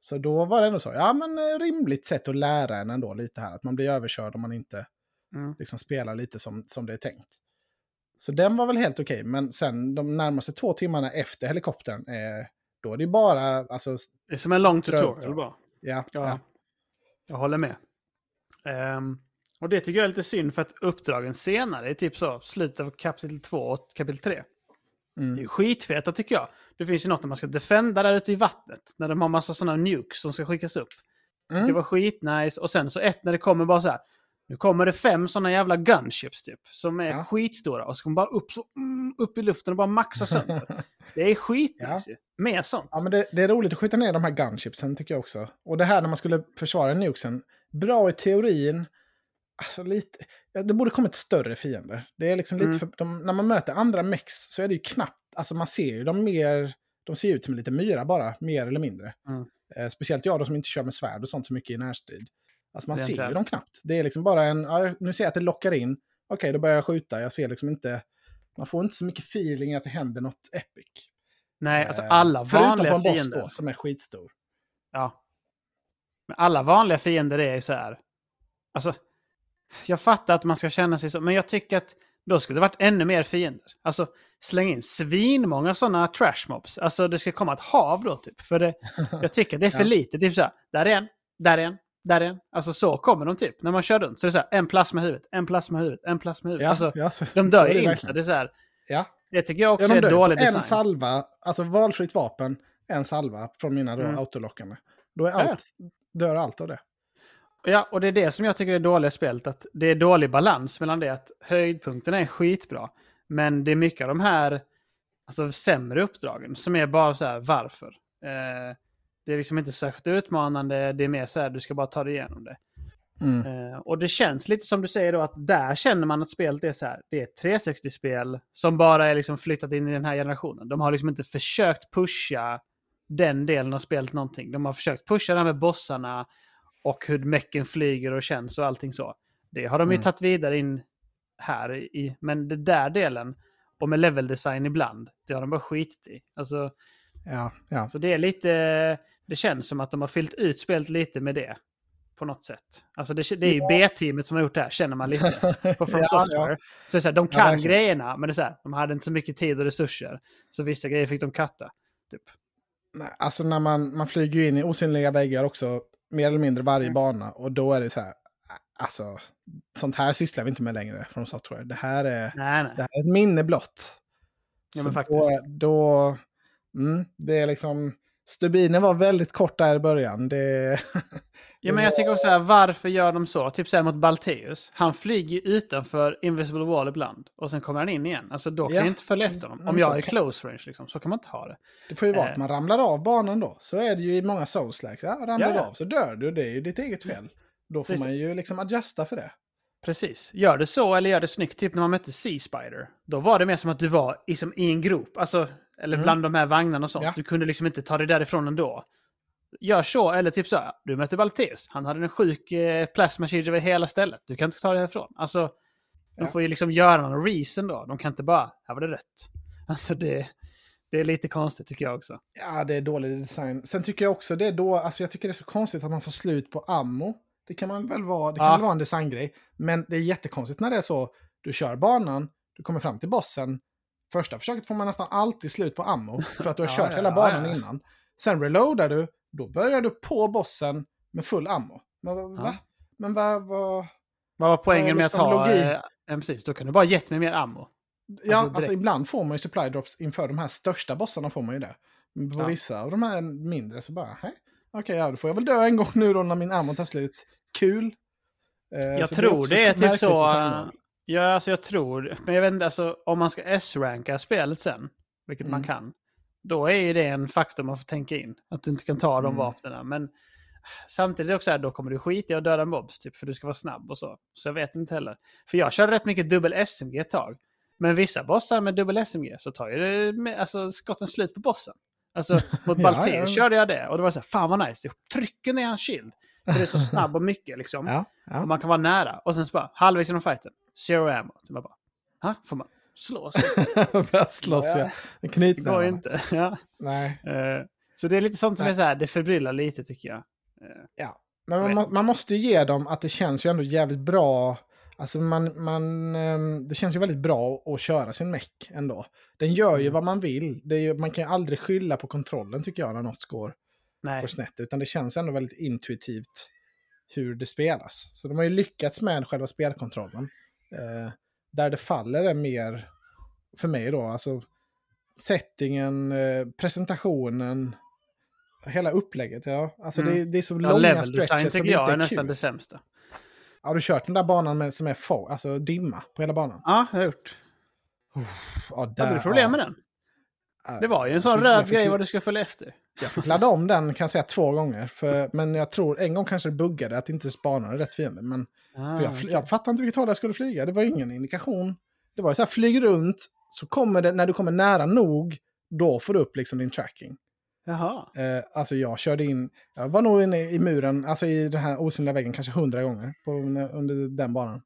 Så då var det ändå så, ja men eh, rimligt sätt att lära en ändå lite här. Att man blir överkörd om man inte Mm. liksom spelar lite som, som det är tänkt. Så den var väl helt okej, men sen de närmaste två timmarna efter helikoptern, eh, då är det bara, alltså, Det är som en lång tutorial bara. Ja, Ja. ja. Jag håller med. Ehm, och det tycker jag är lite synd för att uppdragen senare, är typ så, slutet av kapitel 2 och kapitel 3, det är Mm. skitfeta tycker jag. Det finns ju något när man ska defenda där ute i vattnet, när de har massa sådana nukes som ska skickas upp. Mm. Det var skitnice. Och sen så ett när det kommer bara så här. Nu kommer det fem sådana jävla gunships typ. Som är Ja. skitstora. Och så kommer bara upp, så, mm, upp i luften och bara maxa sönder. det är skitnice ju. Mer sånt. Ja, men det, det är roligt att skjuta ner de här gunshipsen tycker jag också. Och det här när man skulle försvara nukesen, bra i teorin. Alltså lite, ja, det borde kommit större fiender. Det är liksom lite Mm. för, de, när man möter andra mex så är det ju knappt, alltså man ser ju dem mer, de ser ut som lite myra bara, mer eller mindre. Mm. Eh, speciellt jag då som inte kör med svärd och sånt så mycket i närstrid. Alltså man ser ju dem knappt. Det är liksom bara en, ja, nu ser jag att det lockar in, okej då börjar jag skjuta, jag ser liksom inte, man får inte så mycket feeling att det händer något epic. Nej, alltså Eh, alla Förutom vanliga på en boss fiender. då, som är skitstor. Ja. Men alla vanliga fiender är ju så här. Alltså, jag fattar att man ska känna sig så, men jag tycker att då skulle det varit ännu mer fiender. Alltså, släng in svinmånga sådana trash mobs. Alltså, det ska komma ett hav då, typ. För det, jag tycker att det är för Ja. lite. Typ så här, där är en, där är en, där är en. Alltså, så kommer de typ, när man kör runt. Så det är så här, en plasma i huvudet, en plasma i huvudet, en. Ja, alltså, ja, så, de dör ju det insta. Det är så här, Ja. det tycker jag också Ja, de är dålig design. En salva, alltså valfritt vapen, en salva från mina då Mm. autolockande. Då är allt, dör allt av det. Ja, och det är det som jag tycker är dåliga i spelet. Att det är dålig balans mellan det att höjdpunkterna är skitbra. Men det är mycket av de här alltså, sämre uppdragen som är bara så här, varför? Eh, det är liksom inte särskilt utmanande, det är mer så här, du ska bara ta dig igenom det. Mm. Eh, och det känns lite som du säger då, att där känner man att spelet är så här, det är ett 360-spel som bara är liksom flyttat in i den här generationen. De har liksom inte försökt pusha den delen av spelet någonting. De har försökt pusha det här med bossarna och hur mecken flyger och känns och allting så. Det har de ju Mm. tagit vidare in här i, men det där delen, och med level design ibland, det har de bara skitit i. Alltså, Ja, ja. så det är lite, det känns som att de har fyllt ut spelet lite med det. På något sätt. Alltså det, det är ju B-teamet som har gjort det här, känner man lite. På From Ja, Software. Så det är så här, de Ja, kan verkligen. grejerna, men det är så här, de hade inte så mycket tid och resurser. Så vissa grejer fick de katta. Typ. Nej, Alltså när man, man flyger in i osynliga väggar också, mer eller mindre varje Mm. bana. Och då är det så här, alltså, sånt här sysslar vi inte med längre från software. Det här är, Nej, nej. det här är ett minne blott. Ja, men faktiskt. Då, då mm, det är liksom, stubinen var väldigt kort där i början. Det, Ja, men jag tycker också så här, varför gör de så? Typ så här mot Balteus. Han flyger ju utanför Invisible Wall ibland. Och sen kommer han in igen. Alltså då kan Ja, jag inte följa efter honom. Om så jag är close range liksom. Så kan man inte ha det. det får ju vara Eh. att man ramlar av banan då. Så är det ju i många souls-likes. Ja, ramlar Ja, av så dör du. Det är ju ditt eget fel. Då får Precis. man ju liksom adjusta för det. Precis. Gör det så eller gör det snyggt. Typ när man mötte Sea Spider. Då var det mer som att du var i, som, i en grop. Alltså, Eller Mm. bland de här vagnarna och sånt. Ja. Du kunde liksom inte ta dig därifrån ändå. Gör så, eller typ så här, du möter Balteus. Han hade en sjuk eh, plasma över hela stället. Du kan inte ta dig härifrån. Alltså, de Ja. får ju liksom göra någon reason då. De kan inte bara, här var det rött. Alltså det, det är lite konstigt tycker jag också. Ja, det är dålig design. Sen tycker jag också det är då, alltså jag tycker det är så konstigt att man får slut på ammo. Det kan man väl vara, det kan Ja. väl vara en designgrej. Men det är jättekonstigt när det är så, du kör banan, du kommer fram till bossen. Första försöket får man nästan alltid slut på ammo, för att du har kört ja, hela banan ja. innan. Sen reloadar du, då börjar du på bossen med full ammo. Men, va? Men vad... Va? Vad var poängen med att liksom ha... logik? Eh, ja, precis, då kan du bara gett mig mer ammo. Ja, Alltså, alltså, ibland får man ju supply drops inför de här största bossarna får man ju det. Men på Ja. vissa av de här mindre så bara, hej. Okej, ja, då får jag väl dö en gång nu då när min ammo tar slut. Kul. Eh, Jag tror det är typ så... Ja, alltså jag tror... Men jag vet inte, alltså om man ska S-ranka spelet sen, vilket man Mm. kan, då är ju det en faktor man får tänka in. Att du inte kan ta de Mm. vapnen. Men samtidigt är det också här, då kommer du skita i att döda mobs, typ, för du ska vara snabb och så. Så jag vet inte heller. För jag körde rätt mycket dubbel SMG ett tag. Men vissa bossar med dubbel SMG så tar ju det alltså, skotten slut på bossen. Alltså mot Ja, Balteus ja. körde jag det och det var så här, fan vad nice, det trycker ner hans shield. För det är så snabb och mycket liksom. Ja, Och ja. man kan vara nära. Och sen så bara, halvvägs genom fighten, zero ammo. Så man bara, ha? Får man slå? Så Börja slåss ja. Det går inte. Ja. Nej. Eh, Så det är lite sånt som Nej. är så här, det förbryllar lite tycker jag. Eh, Ja. Men man, man måste ju ge dem att det känns ju ändå jävligt bra. Alltså man, man, ehm, det känns ju väldigt bra att köra sin meck ändå. Den gör ju Mm. vad man vill. Ju, man kan ju aldrig skylla på kontrollen tycker jag när något går, Nej, går snett. Utan det känns ändå väldigt intuitivt hur det spelas. Så de har ju lyckats med själva spelkontrollen. Eh, där det faller är mer, för mig då, alltså settingen, eh, presentationen, hela upplägget. Ja. Alltså Mm. det, det är så ja, långa stretches design som inte jag är är nästan kul. det sämsta. Har du kört den där banan med, som är få, alltså dimma på hela banan? Ja, det har jag gjort. Ja, Hade du problem med den? Det var ju en sån Jag fick- jag röd fick- grej vad du ska följa efter. Jag fick ladda om den kan jag säga två gånger. För, men jag tror en gång kanske det buggade att det inte spanade rätt fiende. Men Ah, för jag, fl- jag fattade inte vilket håll jag skulle flyga. Det var ingen indikation. Det var ju så här, flyg runt, så kommer det, när du kommer nära nog, då får du upp liksom din tracking. Jaha. Eh, alltså jag körde in, jag var nog inne i muren, alltså i den här osynliga väggen kanske hundra gånger på, under den banan.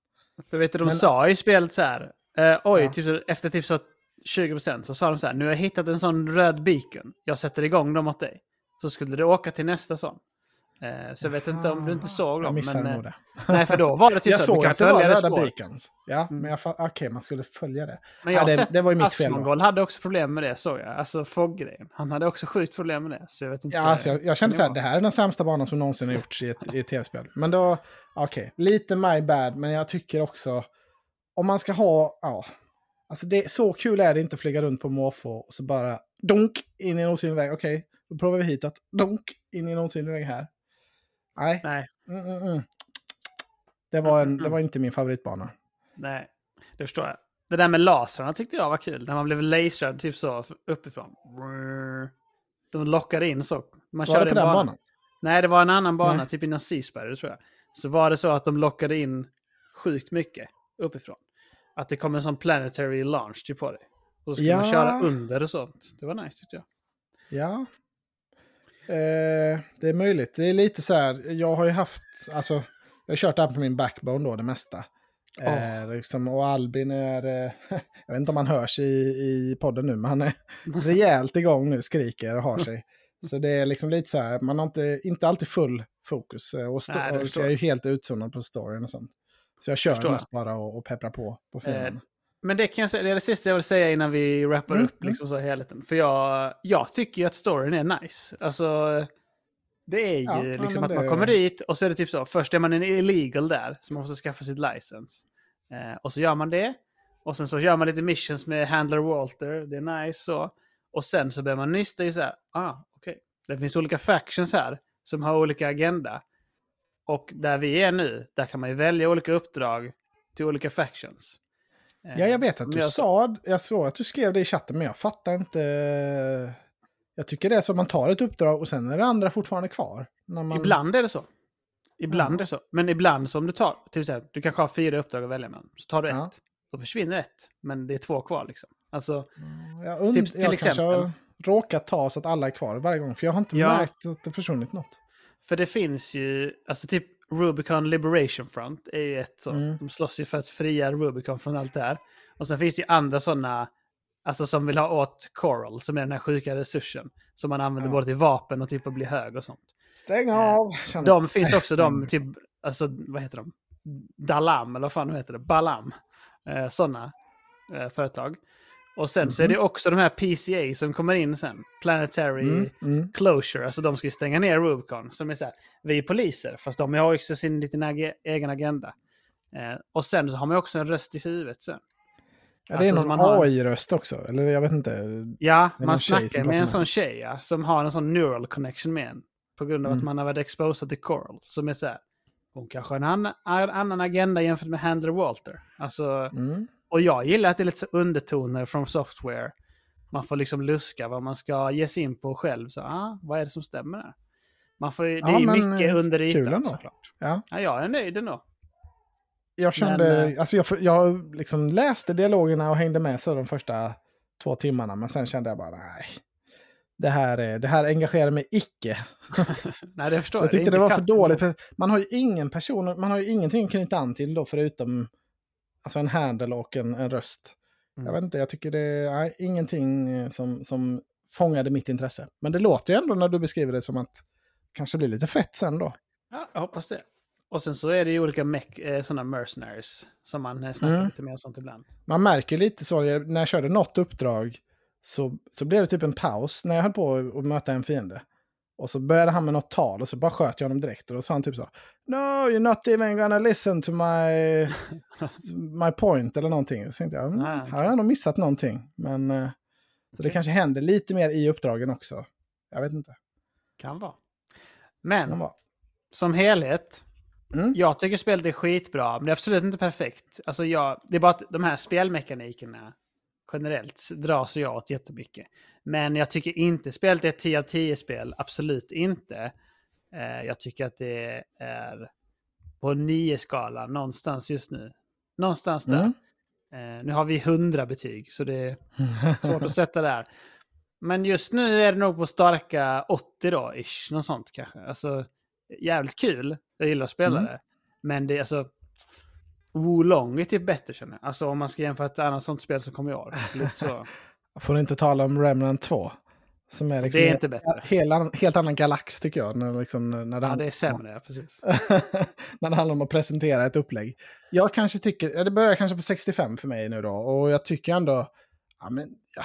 För vet du, de Men- sa i spelet så här, eh, oj, Ja. typ, efter typ så 20% så sa de så här, nu har jag hittat en sån röd beacon, jag sätter igång dem åt dig. Så skulle du åka till nästa sån. Eh, så jag vet inte om du inte såg Jag dem. missade men, nog eh, det. nej, för då var det typ jag såg att det var röda beacons. Ja, Mm. men jag okej, man skulle följa det. Men jag Ja, det- sett det var ju mitt fel. Asmongold hade också problem med det, såg jag. Alltså Fogg-grejen. Han hade också sjukt problem med det. Så jag vet inte. Ja, alltså jag, jag kände så här, det här är den sämsta banan som någonsin har gjorts i ett, i ett tv-spel. Men då, okej, lite my bad, men jag tycker också, om man ska ha, ja, alltså det, så kul är det inte att flyga runt på måfå och så bara donk in i en osynlig väg. Okej, då provar vi hitåt. Donk in i en osynlig väg här. Nej, Nej, mm, mm, mm. Det, var en, Mm, det mm. var inte min favoritbana. nej. Det förstår jag. Det där med lasrarna tyckte jag var kul. När man blev laserad typ så uppifrån. De lockade in så. Man Var körde det på den bana. banan? Nej, det var en annan bana, Nej. typ innan Seasperry tror jag. Så var det så att de lockade in sjukt mycket uppifrån. Att det kom en sån planetary launch typ på dig. Och så skulle man Ja. köra under och sånt. Det var nice tyckte jag. Ja. Eh, det är möjligt. Det är lite så här, jag har ju haft, alltså, jag har kört det här på min backbone då, det mesta. Eh, liksom, och Albin är, eh, jag vet inte om han hörs i, i podden nu, men han är rejält igång nu, skriker och har sig. Så det är liksom lite så här, man har inte, inte alltid full fokus. eh, Och, sto- Nej, och jag är ju helt utzonad på storyn och sånt. Så jag kör mest bara och, och pepprar på på fienderna. Eh, Men det kan jag säga, det är det sista jag vill säga innan vi wrappar Mm, upp liksom så helheten. För jag, jag tycker ju att storyn är nice. Alltså, det är ju Ja, liksom att man det- kommer dit och så är det typ så. Först är man en illegal där, så man måste skaffa sitt license. Eh, och så gör man det. Och sen så gör man lite missions med Handler Walter, det är nice så. Och sen så börjar man nysta i så här, ah, okej. Det finns olika factions här som har olika agenda. Och där vi är nu, där kan man ju välja olika uppdrag till olika factions. Eh, Ja, jag vet att du gör- sa, jag såg att du skrev det i chatten, men jag fattar inte. Jag tycker det är så att man tar ett uppdrag och sen är det andra fortfarande kvar. Man... Ibland är det så. Ibland Jaha. är det så. Men ibland som du tar, till exempel, du kanske har fyra uppdrag att välja mellan. Så tar du ett. Ja. Då försvinner ett. Men det är två kvar liksom. Alltså, Jag, und- Tips till jag exempel. har råkat ta så att alla är kvar varje gång. För jag har inte Ja. märkt att det försvunnit något. för det finns ju, alltså typ Rubicon Liberation Front är ju ett så. Mm. De slåss ju för att fria Rubicon från allt det här. Och sen finns det ju andra sådana, alltså som vill ha åt Coral, som är den här sjuka resursen. Som man använder Ja. både till vapen och typ att bli hög och sånt. Stäng Eh, av! känner- De finns också, de Mm. typ, alltså vad heter de? Dalam, eller vad fan heter det? Balam. Eh, Sådana eh, företag. Och sen så är det också de här PCA som kommer in sen. Planetary Mm, mm. Closure, alltså de ska ju stänga ner Rubicon. Som är så här, vi är poliser, fast de har också sin liten age- egen agenda. Eh, och sen så har man också en röst i huvudet sen. Ja, det är Alltså, så någon man har- AI-röst också. Eller jag vet inte. Ja, man snackar med en sån tjej ja, som har en sån neural connection med en. På grund av att Mm. man har varit exposed till Coral. Som är så här, hon kanske har en annan, en annan agenda jämfört med Handler Walter. Alltså, Mm. Och jag gillar att det är lite så undertoner från software. Man får liksom luska vad man ska ge sig in på själv. Så, ah, vad är det som stämmer där? Man får, det Ja, är men, mycket eh, under kul ytan såklart. Ja. Ja, jag är nöjd ändå. Jag kände, Men, eh, alltså jag, jag liksom läste dialogerna och hängde med så de första två timmarna. Men sen kände jag bara, nej. Det här, är, det här engagerar mig icke. Nej, det förstår Jag jag. tyckte det inte var för dåligt. så. Man har ju ingen person, man har ju ingenting att knyta an till då förutom alltså en handle och en, en röst. Mm. Jag vet inte, jag tycker det är nej, ingenting eh, som, som fångade mitt intresse. Men det låter ju ändå när du beskriver det som att kanske blir lite fett sen då. Ja, jag hoppas det. Och sen så är det ju olika mech, eh, sådana mercenaries som man eh, snackar Mm. lite mer och sånt ibland. Man märker lite så, när jag körde något uppdrag så, så blev det typ en paus när jag höll på att möta en fiende. Och så började han med något tal och så bara sköt jag honom direkt. Och då sa han typ så. No, you're not even gonna listen to my, my point eller någonting. Så tänkte jag, mm, här har jag nog missat någonting. Men eh, så det kanske händer lite mer i uppdragen också. Jag vet inte. Kan vara. Men Kan vara. som helhet, Mm. jag tycker spelet är skitbra, men det är absolut inte perfekt. Alltså jag, det är bara att de här spelmekanikerna generellt dras jag åt jättemycket. Men jag tycker inte spelet är ett 10 av 10 spel, absolut inte. Eh, jag tycker att det är på 9-skala någonstans just nu. Någonstans där. Mm. Eh, nu har vi 100 betyg, så det är svårt att sätta där. Men just nu är det nog på starka 80 då, ish. Något sånt kanske. Alltså, jävligt kul. Jag gillar att spela Mm. det. Men det är alltså... Wolong är typ bättre känner jag. Alltså om man ska jämföra ett annat sånt spel som kommer i år. Lite så. Får inte tala om Remnant 2. Som är liksom Det är inte bättre. Helt, annan- helt annan galax tycker jag. När, liksom, när det Ja, det är sämre, ja, precis. när det handlar om att presentera ett upplägg. Jag kanske tycker, ja, det börjar kanske på 65 för mig nu då. Och jag tycker ändå, ja men, ja.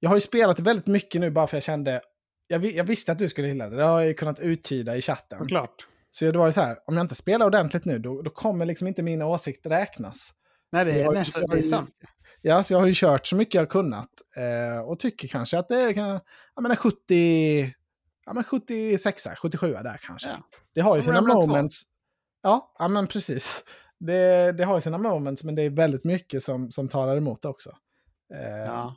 Jag har ju spelat väldigt mycket nu bara för jag kände, jag, jag visste att du skulle gilla det. Det har jag ju kunnat uttyda i chatten. Såklart. Så det var ju så här, om jag inte spelar ordentligt nu, då, då kommer liksom inte min åsikt räknas. Nej, det är, nästan, det är sant. Ja, så jag har ju kört så mycket jag har kunnat. Eh, och tycker kanske att det är kan- jag menar 70, ja, men 76, 77 där kanske. Ja. Det har ju Som sina Remnant 2. moments. Ja, ja, men precis. Det, det har ju sina moments, men det är väldigt mycket som, som talar emot också. Eh, Ja,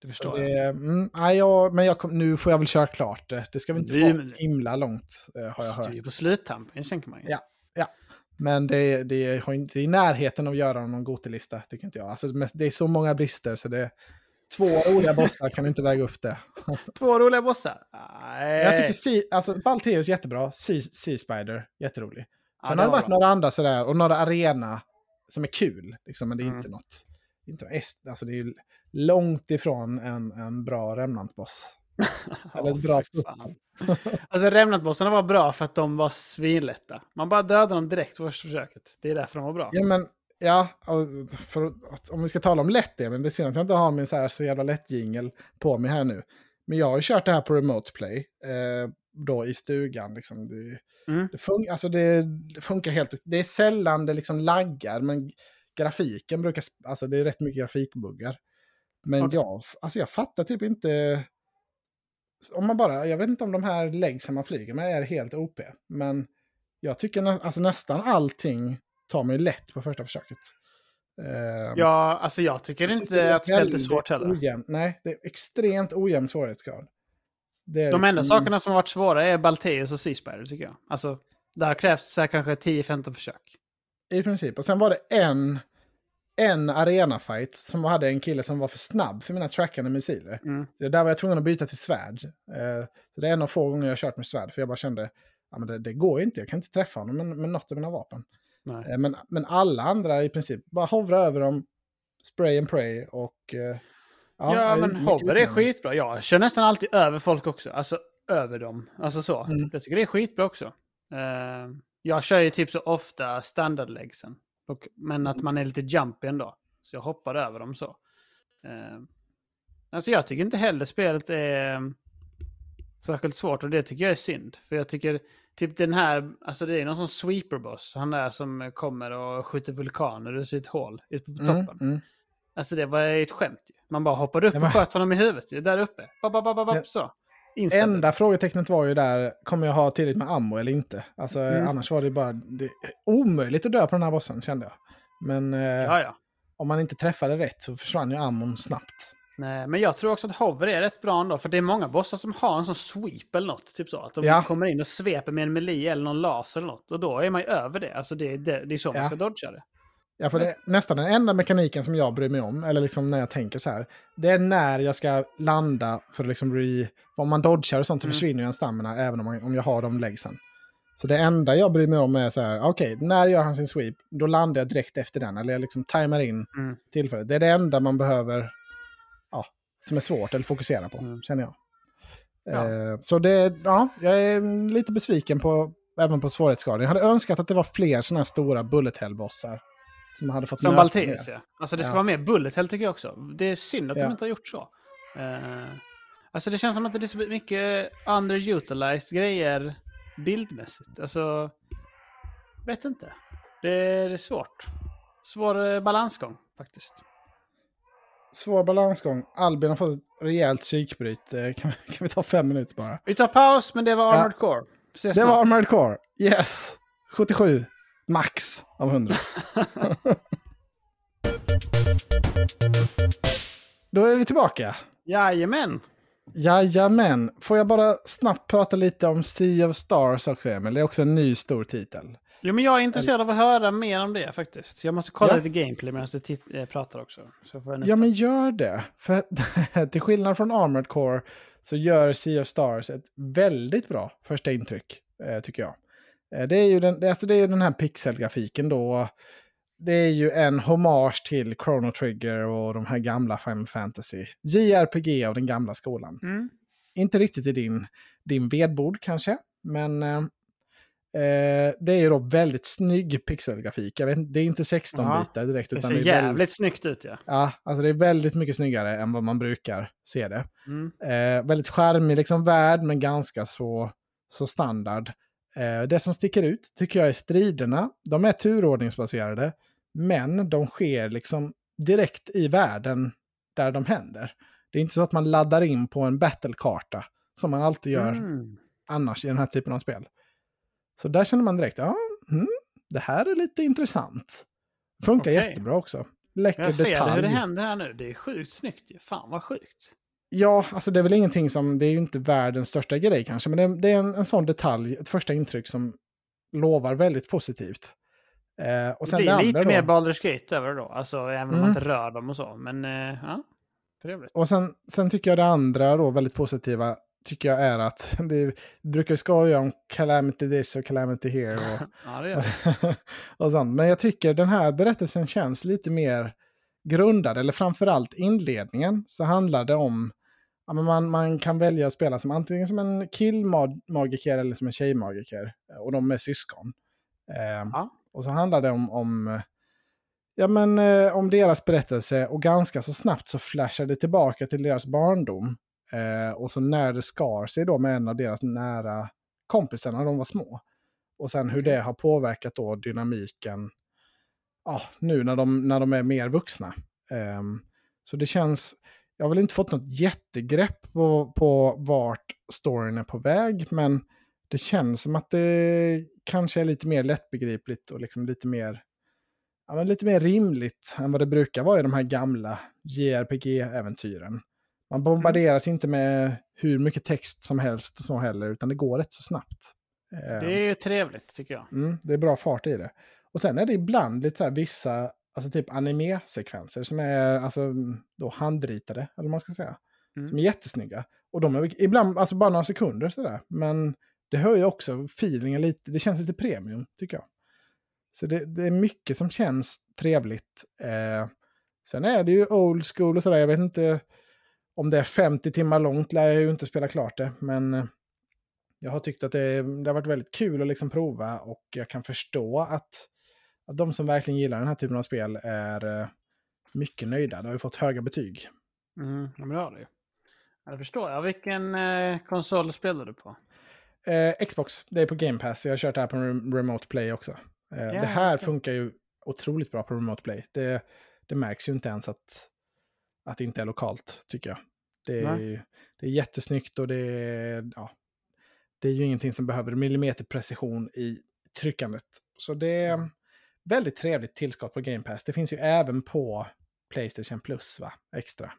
det så förstår det, jag. mm, nej, jag, men jag kom, nu får jag väl köra klart det. Det ska väl inte Vi- vara himla långt, eh, har jag Du är hört. ju på sluttampen, tänker man ju. Ja. Men det, det har inte i närheten att göra någon Gotelista, tycker inte jag. Alltså, det är så många brister så det... Två roliga bossar kan inte väga upp det. Två roliga bossar. Nej. Jag tycker alltså, Balteus jättebra, sea, sea Spider jätterolig. Ja, Sen det har det var varit bra. några andra sådär, och några arena som är kul. Liksom, men det är Mm. inte något... Inte alltså det är ju långt ifrån en, en bra Remnant-boss. Eller ett bra fan. Alltså Remnant-bossarna var bra för att de var svinlätta. Man bara dödade dem direkt på första försöket. Det är därför de var bra. Ja, men ja, för, om vi ska tala om lätt det, men det är synd att jag inte har min så, här, så jävla lätt jingle på mig här nu. Men jag har ju kört det här på Remote Play, eh, då i stugan. Liksom. Det, Mm. det, fun alltså, det, det funkar helt Det är sällan det liksom laggar, men grafiken brukar... Alltså det är rätt mycket grafikbuggar. Men Okej. jag, alltså, jag fattar typ inte... Om man bara, jag vet inte om de här leggsen man flyger med är helt OP, men jag tycker nä, alltså, nästan allting tar mig lätt på första försöket. Eh, Ja, alltså jag tycker jag tycker inte att spelet är svårt heller. Ojämnt, nej, det är extremt ojämn svårighetsgrad. Det är De enda liksom- sakerna som har varit svåra är Balteus och Seaspider tycker jag. Alltså, där krävs så här kanske 10-15 försök. I princip. Och sen var det en, en arena-fight som hade en kille som var för snabb för mina trackande missiler. Mm. Så där var jag tvungen att byta till svärd. Eh, så det är en av få gånger jag kört med svärd, för jag bara kände ja, men det, det går inte, jag kan inte träffa honom med, med något av mina vapen. Eh, men, men alla andra i princip, bara hovra över dem, spray and pray och... Eh, Ja, är men hover är skitbra. Jag kör nästan alltid över folk också. Alltså över dem. Alltså så. Mm. Jag tycker det är skitbra också. Jag kör ju typ så ofta standardläggsen. Och, men att man är lite jumpy ändå. Så jag hoppar över dem så. Eh, alltså jag tycker inte heller spelet är eh, särskilt svårt och det tycker jag är synd. För jag tycker typ den här, alltså det är någon sån sweeperboss. Han där som kommer och skjuter vulkaner ur sitt hål ute på Mm, toppen. mm. Alltså det var ju ett skämt ju. Man bara hoppade upp och sköt honom i huvudet ju, där uppe. Bap, bap, bap, bap, så. Instant. Enda frågetecknet var ju där, kommer jag ha tillräckligt med ammo eller inte? Alltså Mm. annars var det bara det omöjligt att dö på den här bossen kände jag. Men eh, om man inte träffade rätt så försvann ju ammon snabbt. Nej, men jag tror också att hover är rätt bra ändå. För det är många bossar som har en sån sweep eller något. Typ så. Att de Ja. kommer in och sveper med en melee eller någon laser eller något. Och då är man ju över det. Alltså det, det, det är så man Ja. ska dodga det. Ja, för det är nästan den enda mekaniken som jag bryr mig om, eller liksom när jag tänker så här, det är när jag ska landa för att liksom re... Om man dodgar och sånt så Mm. försvinner ju en stamina även om, man, om jag har de leggsen. Så det enda jag bryr mig om är så här, okej, när gör han sin sweep, då landar jag direkt efter den, eller jag liksom timar in Mm. tillfället. Det är det enda man behöver, ja, som är svårt eller fokusera på, Mm. känner jag. Ja. Eh, så det, ja, jag är lite besviken på, även på svårighetsgraden. Jag hade önskat att det var fler sådana här stora bullet hell-bossar. Som hade fått Som mer. ja. Alltså det ska Ja. vara mer bullet hell tycker jag också. Det är synd att Ja. de inte har gjort så. Eh, alltså det känns som att det är så mycket underutilized grejer bildmässigt. Alltså, vet inte. Det är, det är svårt. Svår eh, balansgång faktiskt. Svår balansgång. Albin har fått ett rejält psykbryt. Eh, Kan, vi- kan vi ta fem minuter bara? Vi tar paus, men det var Ja. Armored Core. Ses Det snart. var Armored Core. Yes! 77. Max av 100. Då är vi tillbaka. Jajamän! Jajamän. Får jag bara snabbt prata lite om Sea of Stars också, Emil? Det är också en ny stor titel. Jo, men jag är intresserad av att höra mer om det faktiskt. Så jag måste kolla Ja. lite gameplay medan du eh, pratar också. Ja, men gör det. För till skillnad från Armored Core så gör Sea of Stars ett väldigt bra första intryck, eh, tycker jag. Eh, det, är ju den, det- alltså det är ju den här pixelgrafiken då. Det är ju en hommage till Chrono Trigger och de här gamla Final Fantasy. JRPG av den gamla skolan. Mm. Inte riktigt i din, din vedbord kanske, men eh, eh, det är ju då väldigt snygg pixelgrafik. Jag vet, det är inte 16-bitar direkt. Det utan ser det är jävligt väldigt, snyggt ut ja. Ja, alltså det är väldigt mycket snyggare än vad man brukar se det. Mm. Eh, väldigt charmig liksom värld, men ganska så, så standard. Eh, det som sticker ut tycker jag är striderna. De är turordningsbaserade, men de sker liksom direkt i världen där de händer. Det är inte så att man laddar in på en battlekarta, som man alltid gör Mm. annars i den här typen av spel. Så där känner man direkt, ja, mm, det här är lite intressant. Funkar Okej. jättebra också. Läcker Jag ser detalj. det, hur det händer här nu. Det är sjukt snyggt. Fan vad sjukt. Ja, alltså det är väl ingenting som, det är ju inte världens största grej kanske, men det, det är en, en sån detalj, ett första intryck som lovar väldigt positivt. Eh, och Det sen blir det lite andra mer då, Baldur's Gate över det då. Alltså även om man Mm. inte rör dem och så. Men eh, ja, trevligt. och sen, sen tycker jag det andra då, väldigt positiva, tycker jag är att det brukar skoja om calamity this och calamity here och, Ja, det gör det. och sånt. Men jag tycker den här berättelsen känns lite mer grundad, eller framförallt inledningen, så handlar det om Ja, men man, man kan välja att spela som antingen som en killmagiker eller som en tjejmagiker. eh, Och de är syskon. Eh, Ja. Och så handlar det om, om, ja, men, eh, om deras berättelse och ganska så snabbt så flashar det tillbaka till deras barndom. Eh, och så när det skar sig då med en av deras nära kompisar när de var små. Och sen hur det har påverkat då dynamiken ja, nu när de, när de är mer vuxna. Ehm, så det känns, jag har väl inte fått något jättegrepp på, på vart storyn är på väg, men det känns som att det kanske är lite mer lättbegripligt och liksom lite mer, ja, men lite mer rimligt än vad det brukar vara i de här gamla JRPG-äventyren. Man bombarderas inte med hur mycket text som helst och så heller, utan det går rätt så snabbt. Det är trevligt tycker jag. Mm, det är bra fart i det. Och sen är det ibland lite så här vissa alltså typ anime-sekvenser som är alltså, då handritade, eller vad man ska säga. Mm. Som är jättesnygga. Och de är ibland, alltså bara några sekunder sådär. Men det hör ju också feelingen lite, det känns lite premium tycker jag. Så det, det är mycket som känns trevligt. Eh, sen är det ju old school och sådär, jag vet inte om det är 50 timmar långt lär jag ju inte spela klart det. Men eh, jag har tyckt att det, det har varit väldigt kul att liksom prova och jag kan förstå att, att de som verkligen gillar den här typen av spel är eh, mycket nöjda. Det har ju fått höga betyg. Mm, ja, men det har det ju. Ja, det förstår jag. Vilken eh, konsol spelar du på? Eh, Xbox, det är på Game Pass. Jag har kört det här på rem- Remote Play också. Eh, Ja, det här okej. funkar ju otroligt bra på Remote Play. Det, det märks ju inte ens att, att det inte är lokalt, tycker jag. Det är, det är jättesnyggt och det är, ja, det är ju ingenting som behöver millimeterprecision i tryckandet. Så det är väldigt trevligt tillskott på Game Pass. Det finns ju även på Playstation Plus, va? Extra.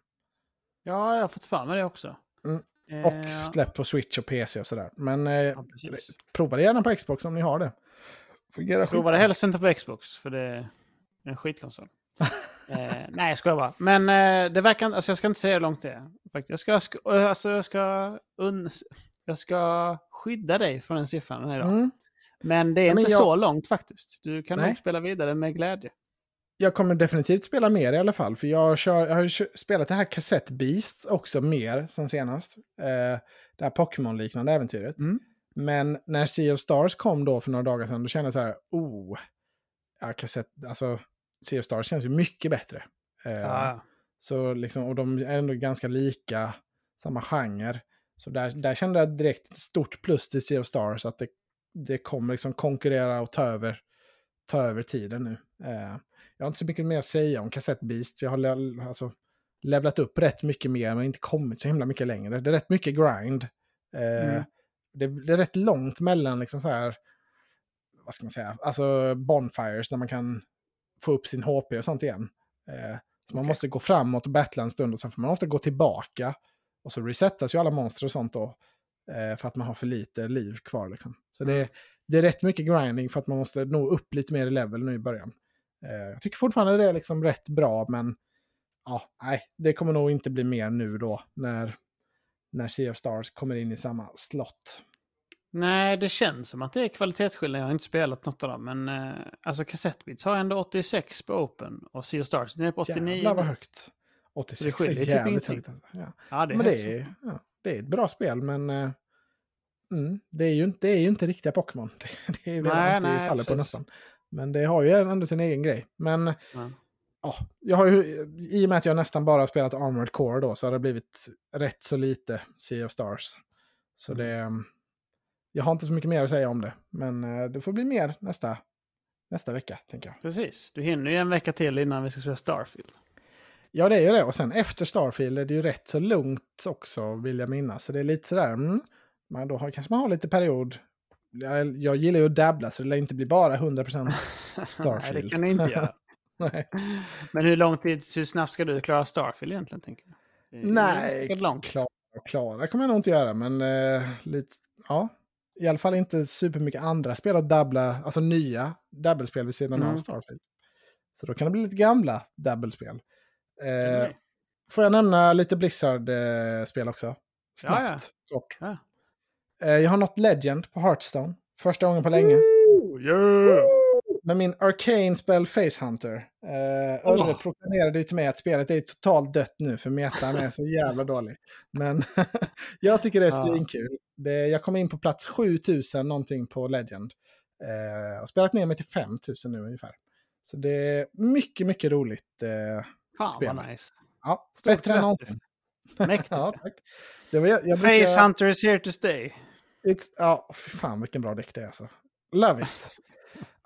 Ja, jag har fått för mig det också. Mm. Eh, Och ja. släpp på Switch och PC och sådär. Men eh, Ja, prova det gärna på Xbox om ni har det. Fungerar Prova det helst inte på Xbox, för det är en skitkonsol. eh, nej, jag skojar bara. Men eh, det verkar alltså jag ska inte säga hur långt det är. Faktiskt. Jag ska, sk- eh, alltså, jag ska, un, jag ska skydda dig från den siffran den här idag. Mm. Men det är Ja, men inte jag- så långt faktiskt. Du kan Nej. nog spela vidare med glädje. Jag kommer definitivt spela mer i alla fall. För jag, kör, jag har spelat det här Cassette Beast också mer sen senast. Eh, det här Pokémon-liknande äventyret. Mm. Men när Sea of Stars kom då för några dagar sedan, då kände jag så här, oh, ja, Cassette, alltså Sea of Stars känns ju mycket bättre. Eh, Ja, Så liksom, och de är ändå ganska lika, samma genre. Så där, där kände jag direkt ett stort plus till Sea of Stars, att det, det kommer liksom konkurrera och ta över, ta över tiden nu. Eh, jag har inte så mycket mer att säga om Cassette Beast. Jag har alltså, levlat upp rätt mycket mer, men inte kommit så himla mycket längre. Det är rätt mycket grind. Eh, Mm. det, det är rätt långt mellan liksom så här, vad ska man säga, alltså bonfires där man kan få upp sin HP och sånt igen. Eh, så man Okej. måste gå framåt och battla en stund och sen får man ofta gå tillbaka. Och så resettas ju alla monster och sånt då. Eh, för att man har för lite liv kvar liksom. Så det, Mm. det är rätt mycket grinding för att man måste nå upp lite mer i level nu i början. Eh, jag tycker fortfarande det är liksom rätt bra, men ja, nej, det kommer nog inte bli mer nu då när, när Sea of Stars kommer in i samma slott. Nej, det känns som att det är kvalitetsskillnad. Jag har inte spelat något av dem. Men eh, alltså Kassettbits har ändå 86 på Open. Och Sea of Stars, är på 89. Jävlar vad högt. 86 Det skiljer är typ jävligt ingenting. högt. Alltså. Ja. Ja, det är men högt det är, ja, det är ett bra spel, men eh, mm, det, är ju inte, det är ju inte riktiga Pokémon. Det, det är det Nej, nej, faller på precis. nästan. Men det har ju ändå sin egen grej. Men Ja. ja, jag har ju, i och med att jag nästan bara spelat Armored Core då, så har det blivit rätt så lite Sea of Stars. Så Mm. det, jag har inte så mycket mer att säga om det, men eh, det får bli mer nästa, nästa vecka, tänker jag. Precis. Du hinner ju en vecka till innan vi ska spela Starfield. Ja, det är ju det. Och sen efter Starfield är det ju rätt så lugnt också, vill jag minnas. Så det är lite sådär, mm, men då har, kanske man har lite period. Jag, jag gillar ju att dabbla, så det lär inte bli bara 100% Nej, Starfield. det kan du inte göra. Nej. Men hur lång tid, hur snabbt ska du klara Starfield egentligen? Tänker jag? Nej, långt. Klara, klara kommer jag nog inte göra, men eh, lite, ja. I alla fall inte supermycket andra spel att dabbla, alltså nya dabbelspel vid sidan av Mm. Starfield. Så då kan det bli lite gamla dabbelspel. Eh, får jag nämna lite Blizzard-spel också? Snabbt, kort. Ja. Eh, jag har nått Legend på Hearthstone. Första gången på länge. Oh, yeah. Med min Arcane Spell Facehunter. Eh, Örre Åh. proklamerade ju till mig att spelet är totalt dött nu för metan är så jävla dålig. Men jag tycker det är svinkul. Det, jag kom in på plats 7000 någonting på Legend. Eh, har spelat ner mig till 5000 nu ungefär. Så det är mycket, mycket roligt. Eh, Fan Spel. vad nice. ja, Stort bättre än någonsin. Mäktigt. ja, tack. Det var, jag, jag brukar- Face Hunter is here to stay. It's, ja, fy fan vilken bra däck det är alltså. Love it.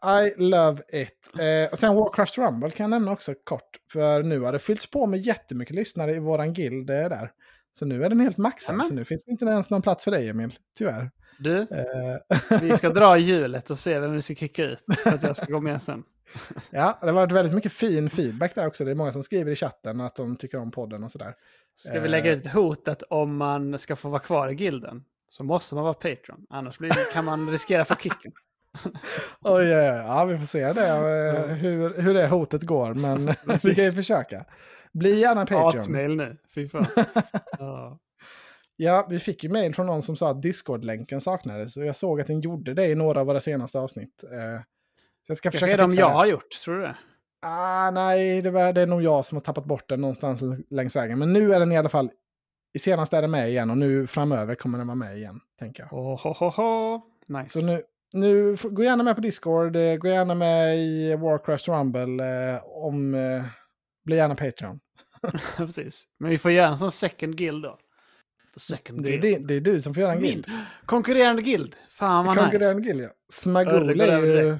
I love it. Eh, och sen Warcraft Rumble kan jag nämna också kort. För nu har det fyllts på med jättemycket lyssnare i våran guild där. Så nu är den helt maxad. Så nu finns det inte ens någon plats för dig Emil, tyvärr. Du, Eh, vi ska dra hjulet och se vem vi ska kicka ut för att jag ska gå med sen. ja, det har varit väldigt mycket fin feedback där också. Det är många som skriver i chatten att de tycker om podden och sådär. Ska vi lägga ut ett hot att om man ska få vara kvar i gilden så måste man vara Patreon. Annars blir kan man riskera att få kicken. Oj, ja, vi får se det, eh, hur, hur det hotet går, men vi kan ju försöka. Bli gärna Patreon. Hatmail nu, fy fan. ja. Ja, vi fick ju mail från någon som sa att Discord-länken saknades. Och jag såg att den gjorde det i några av våra senaste avsnitt. Eh, så jag ska Kanske försöka är de fixa jag det. har gjort, tror du det? Ah, nej, det, var, det är nog jag som har tappat bort den någonstans längs vägen. Men nu är den i alla fall... I senaste är den med igen och nu framöver kommer den vara med igen, tänker jag. Oh, ho, ho, ho. Nice. Så nu, nu, gå gärna med på Discord, eh, gå gärna med i Warcraft Rumble, eh, om... Eh, bli gärna Patreon. Precis. Men vi får göra en sån second guild då. The second Det är, guild. det, det är du som får göra en Min guild. konkurrerande guild. Fan vad nice. Konkurrerande guild, ja. Smagol är ju...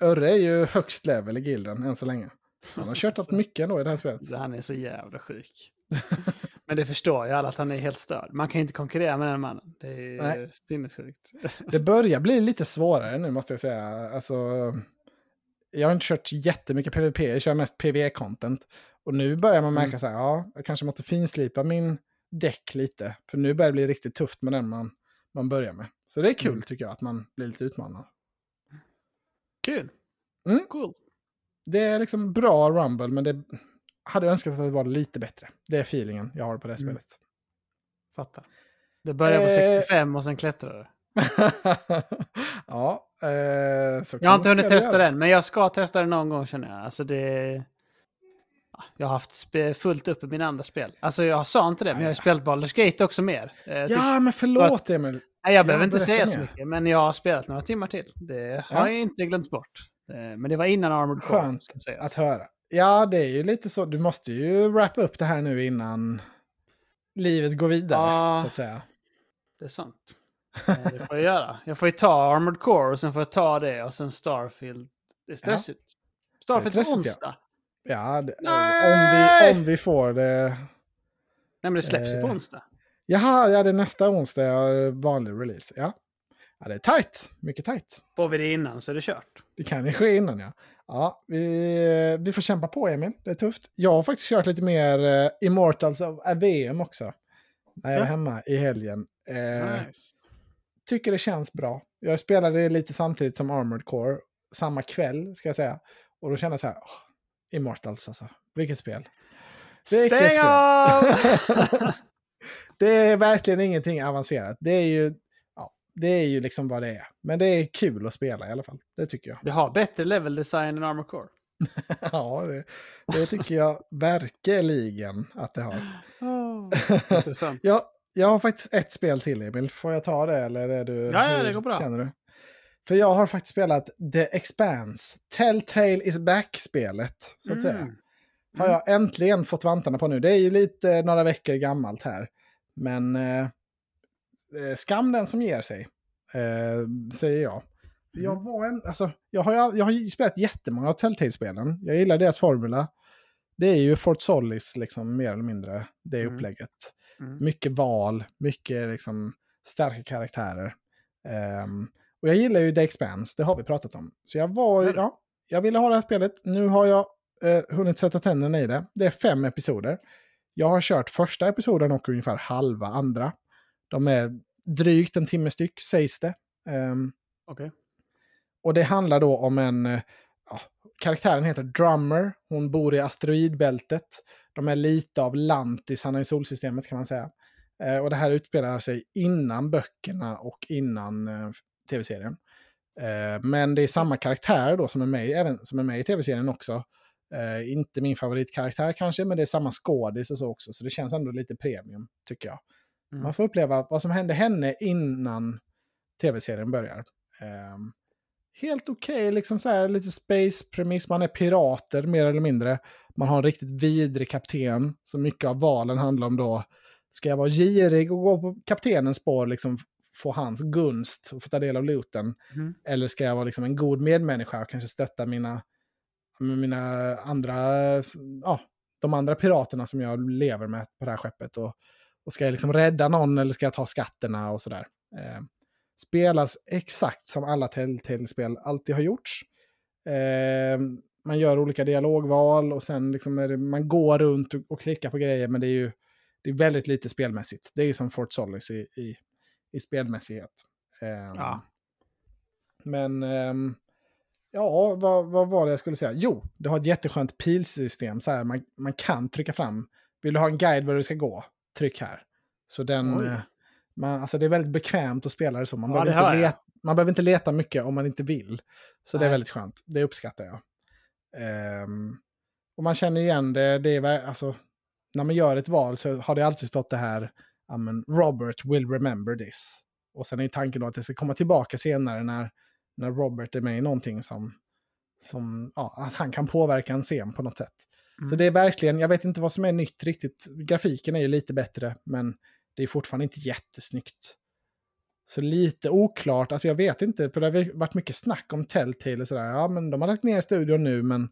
Örre är ju högst level i gilden än så länge. Han har kört upp mycket ändå i det här spelet. Han är så jävla sjuk. Men det förstår ju alla att han är helt störd. Man kan inte konkurrera med den mannen. Det är Nej. sinnessjukt. Det börjar bli lite svårare nu måste jag säga. Alltså, jag har inte kört jättemycket PVP, jag kör mest PVE-content. Och nu börjar man märka Mm. så här, ja, jag kanske måste finslipa min däck lite. För nu börjar det bli riktigt tufft med den man, man börjar med. Så det är kul Mm. tycker jag, att man blir lite utmanad. Kul. Mm. Cool. Det är liksom bra Rumble, men det hade jag önskat att det var lite bättre. Det är feelingen jag har på det Mm. spelet. Fattar. Det börjar på Eh. 65 och sen klättrar det. ja, eh, Jag har inte hunnit testa den, men jag ska testa den någon gång känner jag. Alltså det... Ja, Jag har haft fullt upp i mina andra spel. Alltså jag sa inte det, men jag har ju spelat Baldur's Gate också mer. Eh, typ- Ja, men förlåt Emil. Nej, jag behöver Ja, inte säga så mycket, men jag har spelat några timmar till. Det har Ja. jag inte glömt bort. Eh, Men det var innan Armored Core. Skönt sägas. att höra. Ja, det är ju lite så. Du måste ju wrappa upp det här nu innan livet går vidare, Ja. så att säga. Det är sant. Eh, Det får jag göra. Jag får ju ta Armored Core och sen får jag ta det och sen Starfield. Det är stressigt. Starfield på stressigt, ja. onsdag. Ja, det, om, vi, om vi får det. Nej, men det släpps ju på Eh. onsdag. Jaha, ja, det är nästa onsdag, ja, vanlig release. Ja. ja, det är tajt. Mycket tajt. Får vi det innan så är det kört. Det kan ju ske innan, ja. Ja, vi, vi får kämpa på, Emil. Det är tufft. Jag har faktiskt kört lite mer uh, Immortals of Aveum också. När jag var Ja. hemma i helgen. Eh, Nice. tycker det känns bra. Jag spelade det lite samtidigt som Armored Core. Samma kväll, ska jag säga. Och då kände jag så här, åh, Immortals alltså. Vilket spel. Vilket Stäng spel. av! det är verkligen ingenting avancerat. Det är ju, ja, det är ju liksom vad det är. Men det är kul att spela i alla fall. Det tycker jag. det har bättre level design än Armored Core. ja, det, det tycker jag verkligen att det har. Intressant. Jag, jag har faktiskt ett spel till, Emil. Får jag ta det eller är du... Ja, ja, det går bra. Känner du? För jag har faktiskt spelat The Expanse. Telltale is back-spelet, så att säga. Mm. Har jag äntligen fått vantarna på nu. Det är ju lite några veckor gammalt här. Men eh, eh, skam den som ger sig, eh, säger jag. För jag Mm. var en, alltså, jag har, jag har spelat jättemånga av Telltale-spelen. Jag gillar deras formula. Det är ju Fort Solis, liksom, mer eller mindre, det Mm. upplägget. Mm. Mycket val, mycket liksom, starka karaktärer. Ehm, och jag gillar ju The Expanse, det har vi pratat om. Så jag var ju, Ja. ja, jag ville ha det här spelet. Nu har jag eh, hunnit sätta tänderna i det. Det är fem episoder. Jag har kört första episoden och ungefär halva andra. De är drygt en timme styck, sägs det. Ehm, Okej. och det handlar då om en... eh, Ja, karaktären heter Drummer. Hon bor i asteroidbältet. De är lite av lantisarna i solsystemet kan man säga. Eh, och det här utspelar sig innan böckerna och innan eh, tv-serien. Eh, men det är samma karaktär då som är med, även, som är med i tv-serien också. Eh, inte min favoritkaraktär kanske, men det är samma skådis och så också. Så det känns ändå lite premium, tycker jag. Mm. Man får uppleva vad som hände henne innan tv-serien börjar. Ehm, helt okej, liksom så här lite space-premiss. Man är pirater mer eller mindre. Man har en riktigt vidrig kapten. Så mycket av valen handlar om då, ska jag vara girig och gå på kaptenens spår, liksom få hans gunst och få ta del av looten? Mm. Eller ska jag vara liksom en god medmänniska och kanske stötta mina, mina andra, ja, de andra piraterna som jag lever med på det här skeppet? Och, och ska jag liksom rädda någon eller ska jag ta skatterna och sådär? Eh, spelas exakt som alla Telltale-spel alltid har gjorts. Eh, man gör olika dialogval och sen liksom det, man går runt och, och klickar på grejer men det är ju det är väldigt lite spelmässigt. Det är ju som Fort Solis i, i, i spelmässighet. Eh, Ja. Men ehm, ja, vad, vad var det jag skulle säga? Jo, det har ett jätteskönt pilsystem. Så här, man, man kan trycka fram. Vill du ha en guide var du ska gå? Tryck här. Så den... Oj. eh, Man, alltså det är väldigt bekvämt att spela det så. Man, Ja, behöver, inte leta, man behöver inte leta mycket om man inte vill. Så det är Nej. väldigt skönt. Det uppskattar jag. Ehm, och man känner igen det. det är, alltså, när man gör ett val så har det alltid stått det här. Men Robert will remember this. Och sen är tanken då att det ska komma tillbaka senare när, när Robert är med i någonting som, som ja, att han kan påverka en scen på något sätt. Så Mm. det är verkligen, jag vet inte vad som är nytt riktigt. Grafiken är ju lite bättre, men det är fortfarande inte jättesnyggt. Så lite oklart, alltså jag vet inte, för det har varit mycket snack om Telltale och sådär. Ja, men de har lagt ner studion nu, men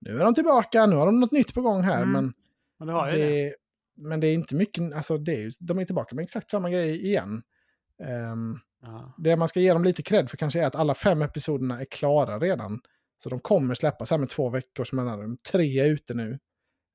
nu är de tillbaka, nu har de något nytt på gång här. Mm, Men, Och det det. det, men det är inte mycket, alltså det är ju, de är tillbaka med exakt samma grej igen. Ehm, Ja. det man ska ge dem lite cred för kanske är att alla fem episoderna är klara redan. Så de kommer släppas här med två veckors mellanrum. Tre är ute nu.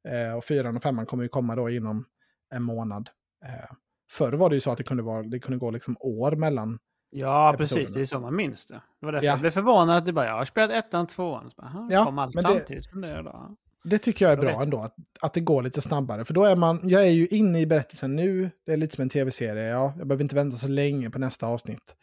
Eh, och fyran och femman kommer ju komma då inom en månad. Eh, förr var det ju så att det kunde, vara, det kunde gå liksom år mellan. Ja, precis. Det är så man minns det. Det var därför Ja. jag blev förvånad att det bara, jag har spelat ettan, tvåan. Så bara, "Aha, Ja, kom allt men det- samtidigt som det då. Det tycker jag är bra ändå, att, att det går lite snabbare. För då är man, jag är ju inne i berättelsen nu, det är lite som en tv-serie, ja, jag behöver inte vänta så länge på nästa avsnitt.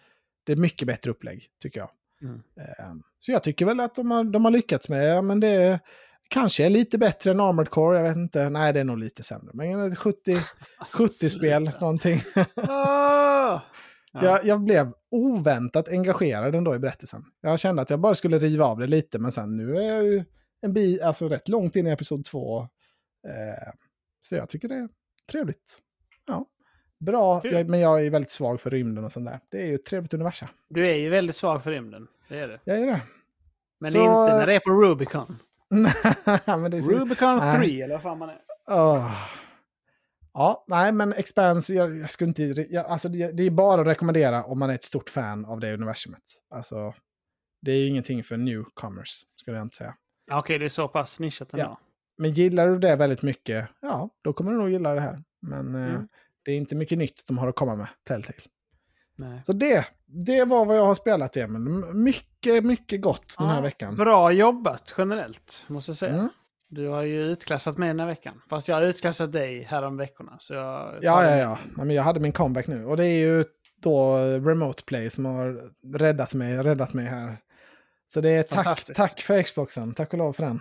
Det är mycket bättre upplägg, tycker jag. Mm. Eh, Så jag tycker väl att de har, de har lyckats med, ja men det kanske är lite bättre än Armored Core, jag vet inte, nej det är nog lite sämre. Men 70, Alltså, 70-spel, sluta. någonting. Åh! Ja. Jag, jag blev oväntat engagerad ändå i berättelsen. Jag kände att jag bara skulle riva av det lite, men sen nu är jag ju en bit, alltså rätt långt in i episod två. Eh, så jag tycker det är trevligt. Ja. Bra, jag, men jag är väldigt svag för rymden och sånt där. Det är ju ett trevligt universum. Du är ju väldigt svag för rymden. Det är det. Jag är det. Men Så- inte när det är på Rubicon. så, Rubicon Nej. 3 eller vad fan man är. Åh. Ja, nej men Expanse, jag, jag skulle inte... Jag, alltså det, det är bara att rekommendera om man är ett stort fan av det universumet. Alltså, det är ju ingenting för newcomers, skulle jag inte säga. Okej, det är så pass nischat ändå. Ja. Men gillar du det väldigt mycket, ja, då kommer du nog gilla det här. Men eh, Mm. det är inte mycket nytt de har att komma med, Telltale. Nej. Så det, det var vad jag har spelat, Emil. Mycket, mycket gott den här Ja, veckan. Bra jobbat generellt, måste jag säga. Mm. Du har ju utklassat mig den här veckan. Fast jag har utklassat dig här om veckorna. Så jag Ja, ja, ja. ja men jag hade min comeback nu. Och det är ju då Remote Play som har räddat mig, räddat mig här. Så det är tack, tack för Xboxen. Tack och lov för den.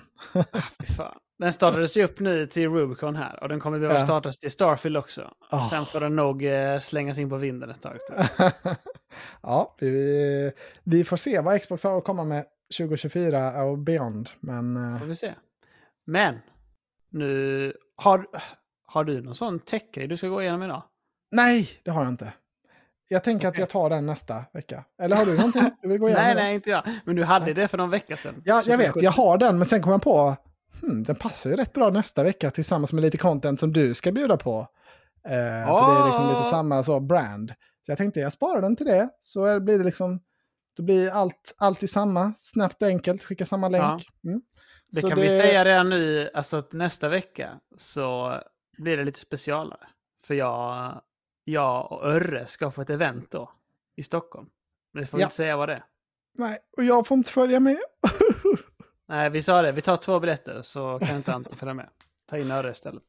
Fan. Den startades ju upp nu till Rubicon här. Och den kommer behöva Ja. startas till Starfield också. Ah. Sen får den nog eh, slängas in på vinden ett tag. ja, vi, vi får se vad Xbox har att komma med 2024 och beyond. Men eh, Får vi se. Men, nu... Har, har du någon sån tech du ska gå igenom idag? nej, det har jag inte. Jag tänker att Okej. jag tar den nästa vecka. Eller har du någonting du vill gå igenom? Nej, nej, inte jag. Men du hade Nej. det för någon vecka sedan. Ja, jag vet. Jag har den, men sen kom jag på hmm, den passar ju rätt bra nästa vecka tillsammans med lite content som du ska bjuda på. Eh, För det är liksom lite Ah. samma så, brand. Så jag tänkte jag sparar den till det. Så blir det liksom, då blir allt, allt i samma, snabbt och enkelt, skicka samma länk. Mm. Det Så kan vi säga redan nu, alltså att nästa vecka så blir det lite specialare. För jag, jag och Örre ska på ett event då i Stockholm. Men vi får Ja. inte säga vad det är. Nej, och jag får inte följa med. Nej, vi sa det. Vi tar två biljetter så kan inte Ante följa med. Ta in Örre istället.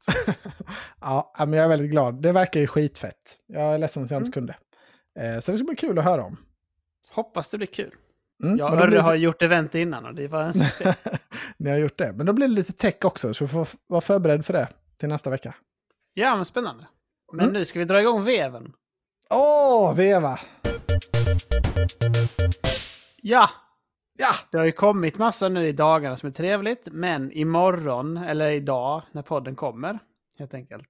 ja, men jag är väldigt glad. Det verkar ju skitfett. Jag är ledsen att jag inte Mm. kunde. Eh, så det ska bli kul att höra om. Hoppas det blir kul. Mm, Jag och Örre blir har det- gjort event innan och det var en succé. Ni har gjort det. Men då blir det lite tech också, så du får vara förberedd för det till nästa vecka. ja, men spännande. Men Mm. nu ska vi dra igång veven. Åh, Veva! Ja, Ja! Det har ju kommit massa nu i dagarna som är trevligt, men imorgon, eller idag, när podden kommer, helt enkelt,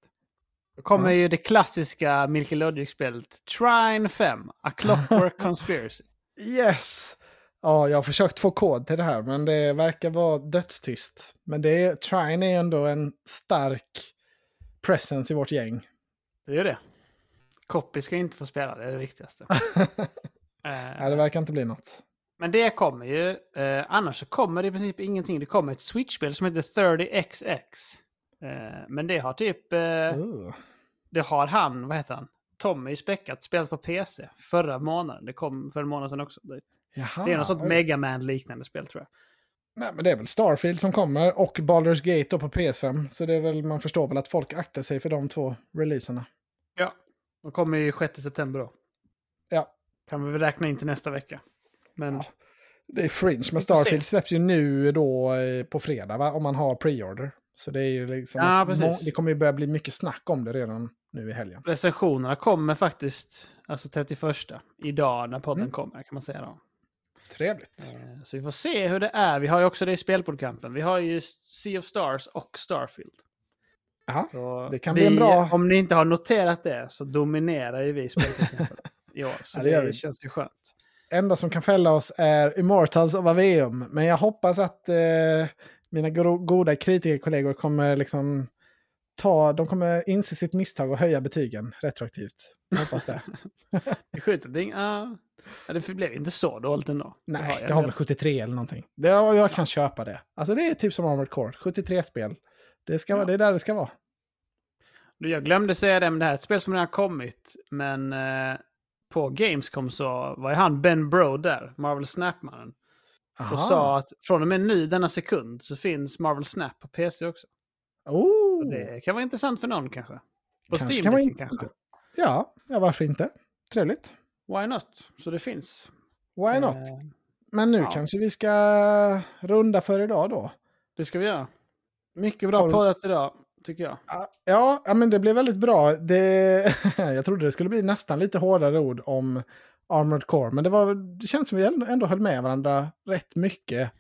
då kommer Ja. ju det klassiska Milky Logic-spelet Trine 5, A Clockwork Conspiracy. Yes! Ja, jag har försökt få kod till det här, men det verkar vara dödstyst. Men det är, Trine är ändå en stark presence i vårt gäng. Det är det. Copy ska inte få spela, det är det viktigaste. Nej, Eh, det verkar inte bli något. men det kommer ju, eh, annars så kommer det i princip ingenting. Det kommer ett Switch-spel som heter 30XX. Eh, men det har typ, Uh. det har han, vad heter han? Tommy späckat, spelat på PC förra månaden. Det kom för en månad sedan också. Det Jaha, det är något sånt oj. Megaman-liknande spel tror jag. Nej, men det är väl Starfield som kommer och Baldur's Gate på PS5. Så det är väl, man förstår väl att folk aktar sig för de två releaserna. Ja. De kommer ju 6 september då. Ja, Kan vi väl räkna in till nästa vecka. Men Ja. det är fringe. Men. Starfield släpps ju nu då eh, på fredag, va? om man har pre-order. Så det är ju liksom... Ja, precis. det kommer ju börja bli mycket snack om det redan nu i helgen. recensionerna kommer faktiskt, alltså 31 idag när podden Mm. kommer kan man säga då. Trevligt. Eh, Så vi får se hur det är. Vi har ju också det i spelprogrammen. Vi har ju Sea of Stars och Starfield. Jaha. Så Det kan vi, bli en bra- Om ni inte har noterat det så dominerar ju vi spelprogrammen i år. Så Ja, det det, känns ju skönt. enda som kan fälla oss är Immortals of Aveum. Men jag hoppas att eh, mina go goda kritikerkollegor kommer liksom ta, de kommer inse sitt misstag och höja betygen retroaktivt. Hoppas det. Det skjuter ah. Ja, det blev inte så dåligt ändå. Nej, har jag det har väl 73 eller någonting. Det, jag jag kan köpa det. Alltså det är typ som Armored Core, 73-spel. Det, ska vara, Ja. det är där det ska vara. Jag glömde säga det, men det här är ett spel som redan kommit. Men eh, på Gamescom så var ju han Ben Bro där, Marvel Snap-mannen. Och sa att från och med nu, denna sekund, så finns Marvel Snap på PC också. oh, Och det kan vara intressant för någon kanske. På kanske Steam kan Decken intressant. kanske. Ja, ja, varför inte? Trevligt. Why not? Så det finns. Why not? Eh, Men nu ja. kanske vi ska runda för idag då. det ska vi göra. Mycket bra Har poddat idag, tycker jag. Ja, ja, men det blev väldigt bra. Det, jag trodde det skulle bli nästan lite hårdare ord om Armored Core, men det, var, det känns som vi ändå- ändå höll med varandra rätt mycket.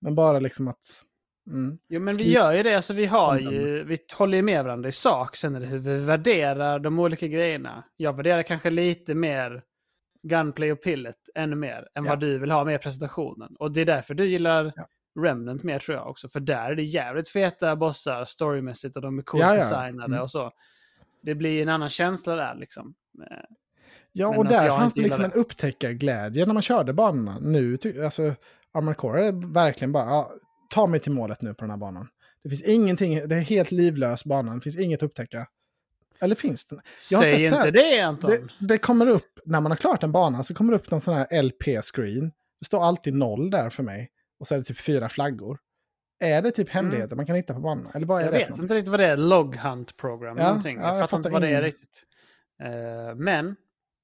Men bara liksom att... Mm. Jo, men vi gör ju det. Alltså, vi, har ju, vi håller ju med varandra i sak. Sen är det hur vi värderar de olika grejerna. Jag värderar kanske lite mer Gunplay och Pillet ännu mer än Ja. vad du vill ha med presentationen. Och det är därför du gillar Ja. Remnant mer tror jag också. För där är det jävligt feta bossar storymässigt och de är coolt Ja, designade Mm. och så. Det blir en annan känsla där liksom. Eh, Ja, Men och alltså, där fanns det liksom gillar en upptäckarglädje när man körde banorna. Nu, alltså, Armored Core är verkligen bara, ja, ta mig till målet nu på den här banan. Det finns ingenting, det är helt livlös bana, det finns inget att upptäcka. Eller finns det? Jag har Säg inte det Anton! Det, det kommer upp, när man har klart en bana, så kommer det upp någon sån här LP-screen. Det står alltid noll där för mig. Och så är det typ fyra flaggor. Är det typ hemligheter man kan hitta på banan? Eller vad är Jag det vet inte riktigt vad det är. Log Hunt Program. Ja, någonting. ja, jag, jag fattar inte vad det är riktigt. Eh, men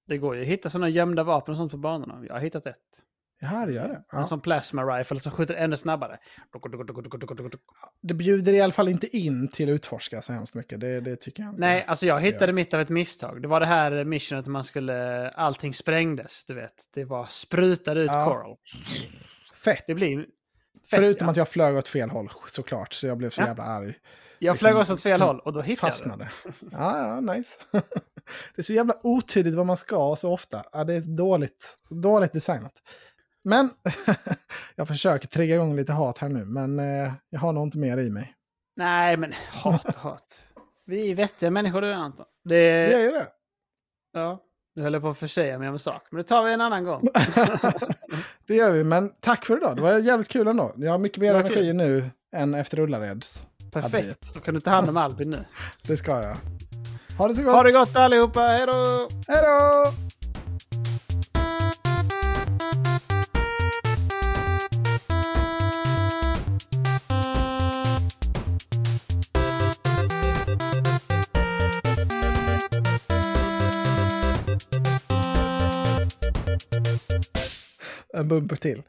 det går ju att hitta sådana gömda vapen och sånt på banorna. Jag har hittat ett. Jaha, det gör det. En Ja. sån plasma rifle som skjuter ännu snabbare. Det bjuder i alla fall inte in till att utforska så hemskt mycket. Det, det tycker jag inte. Nej, alltså jag hittade Ja. mitt av ett misstag. Det var det här missionet man skulle... Allting sprängdes, du vet. Det var sprutade ut Ja. coral. Fett. Det blir... Fett, Förutom ja. att jag flög åt fel håll såklart. Så jag blev så Ja. jävla arg. Jag liksom flög också åt fel håll och då hittade Fastnade. Ja, ja, nice. det är så jävla otydligt vad man ska så ofta. Ja, det är dåligt, dåligt designat. Men jag försöker trigga igång lite hat här nu, men eh, jag har nog inte mer i mig. Nej, men hat och hat. Vi är vettiga människor du Anton. Det... Jag är ju det. Ja, nu höll jag på att försäga mig om en sak. Men det tar vi en annan gång. det gör vi, men tack för idag. Det var jävligt kul ändå. Jag har mycket mer energi kul. nu än efter Ullareds. Perfekt. Då kan du ta hand om Albin nu. Det ska jag. Ha det så gott! Ha det gott allihopa. Hej då! Hej då! En bumper till.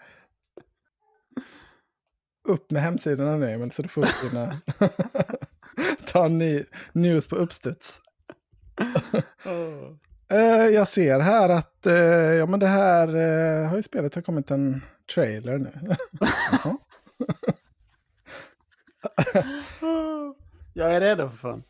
Upp med hemsidorna nu, Emil, så du får upp dina... Ta ny news på uppstuds. Eh, jag ser här att eh, ja, men det här eh, har ju spelet har kommit en trailer nu. Jag är redo för fan.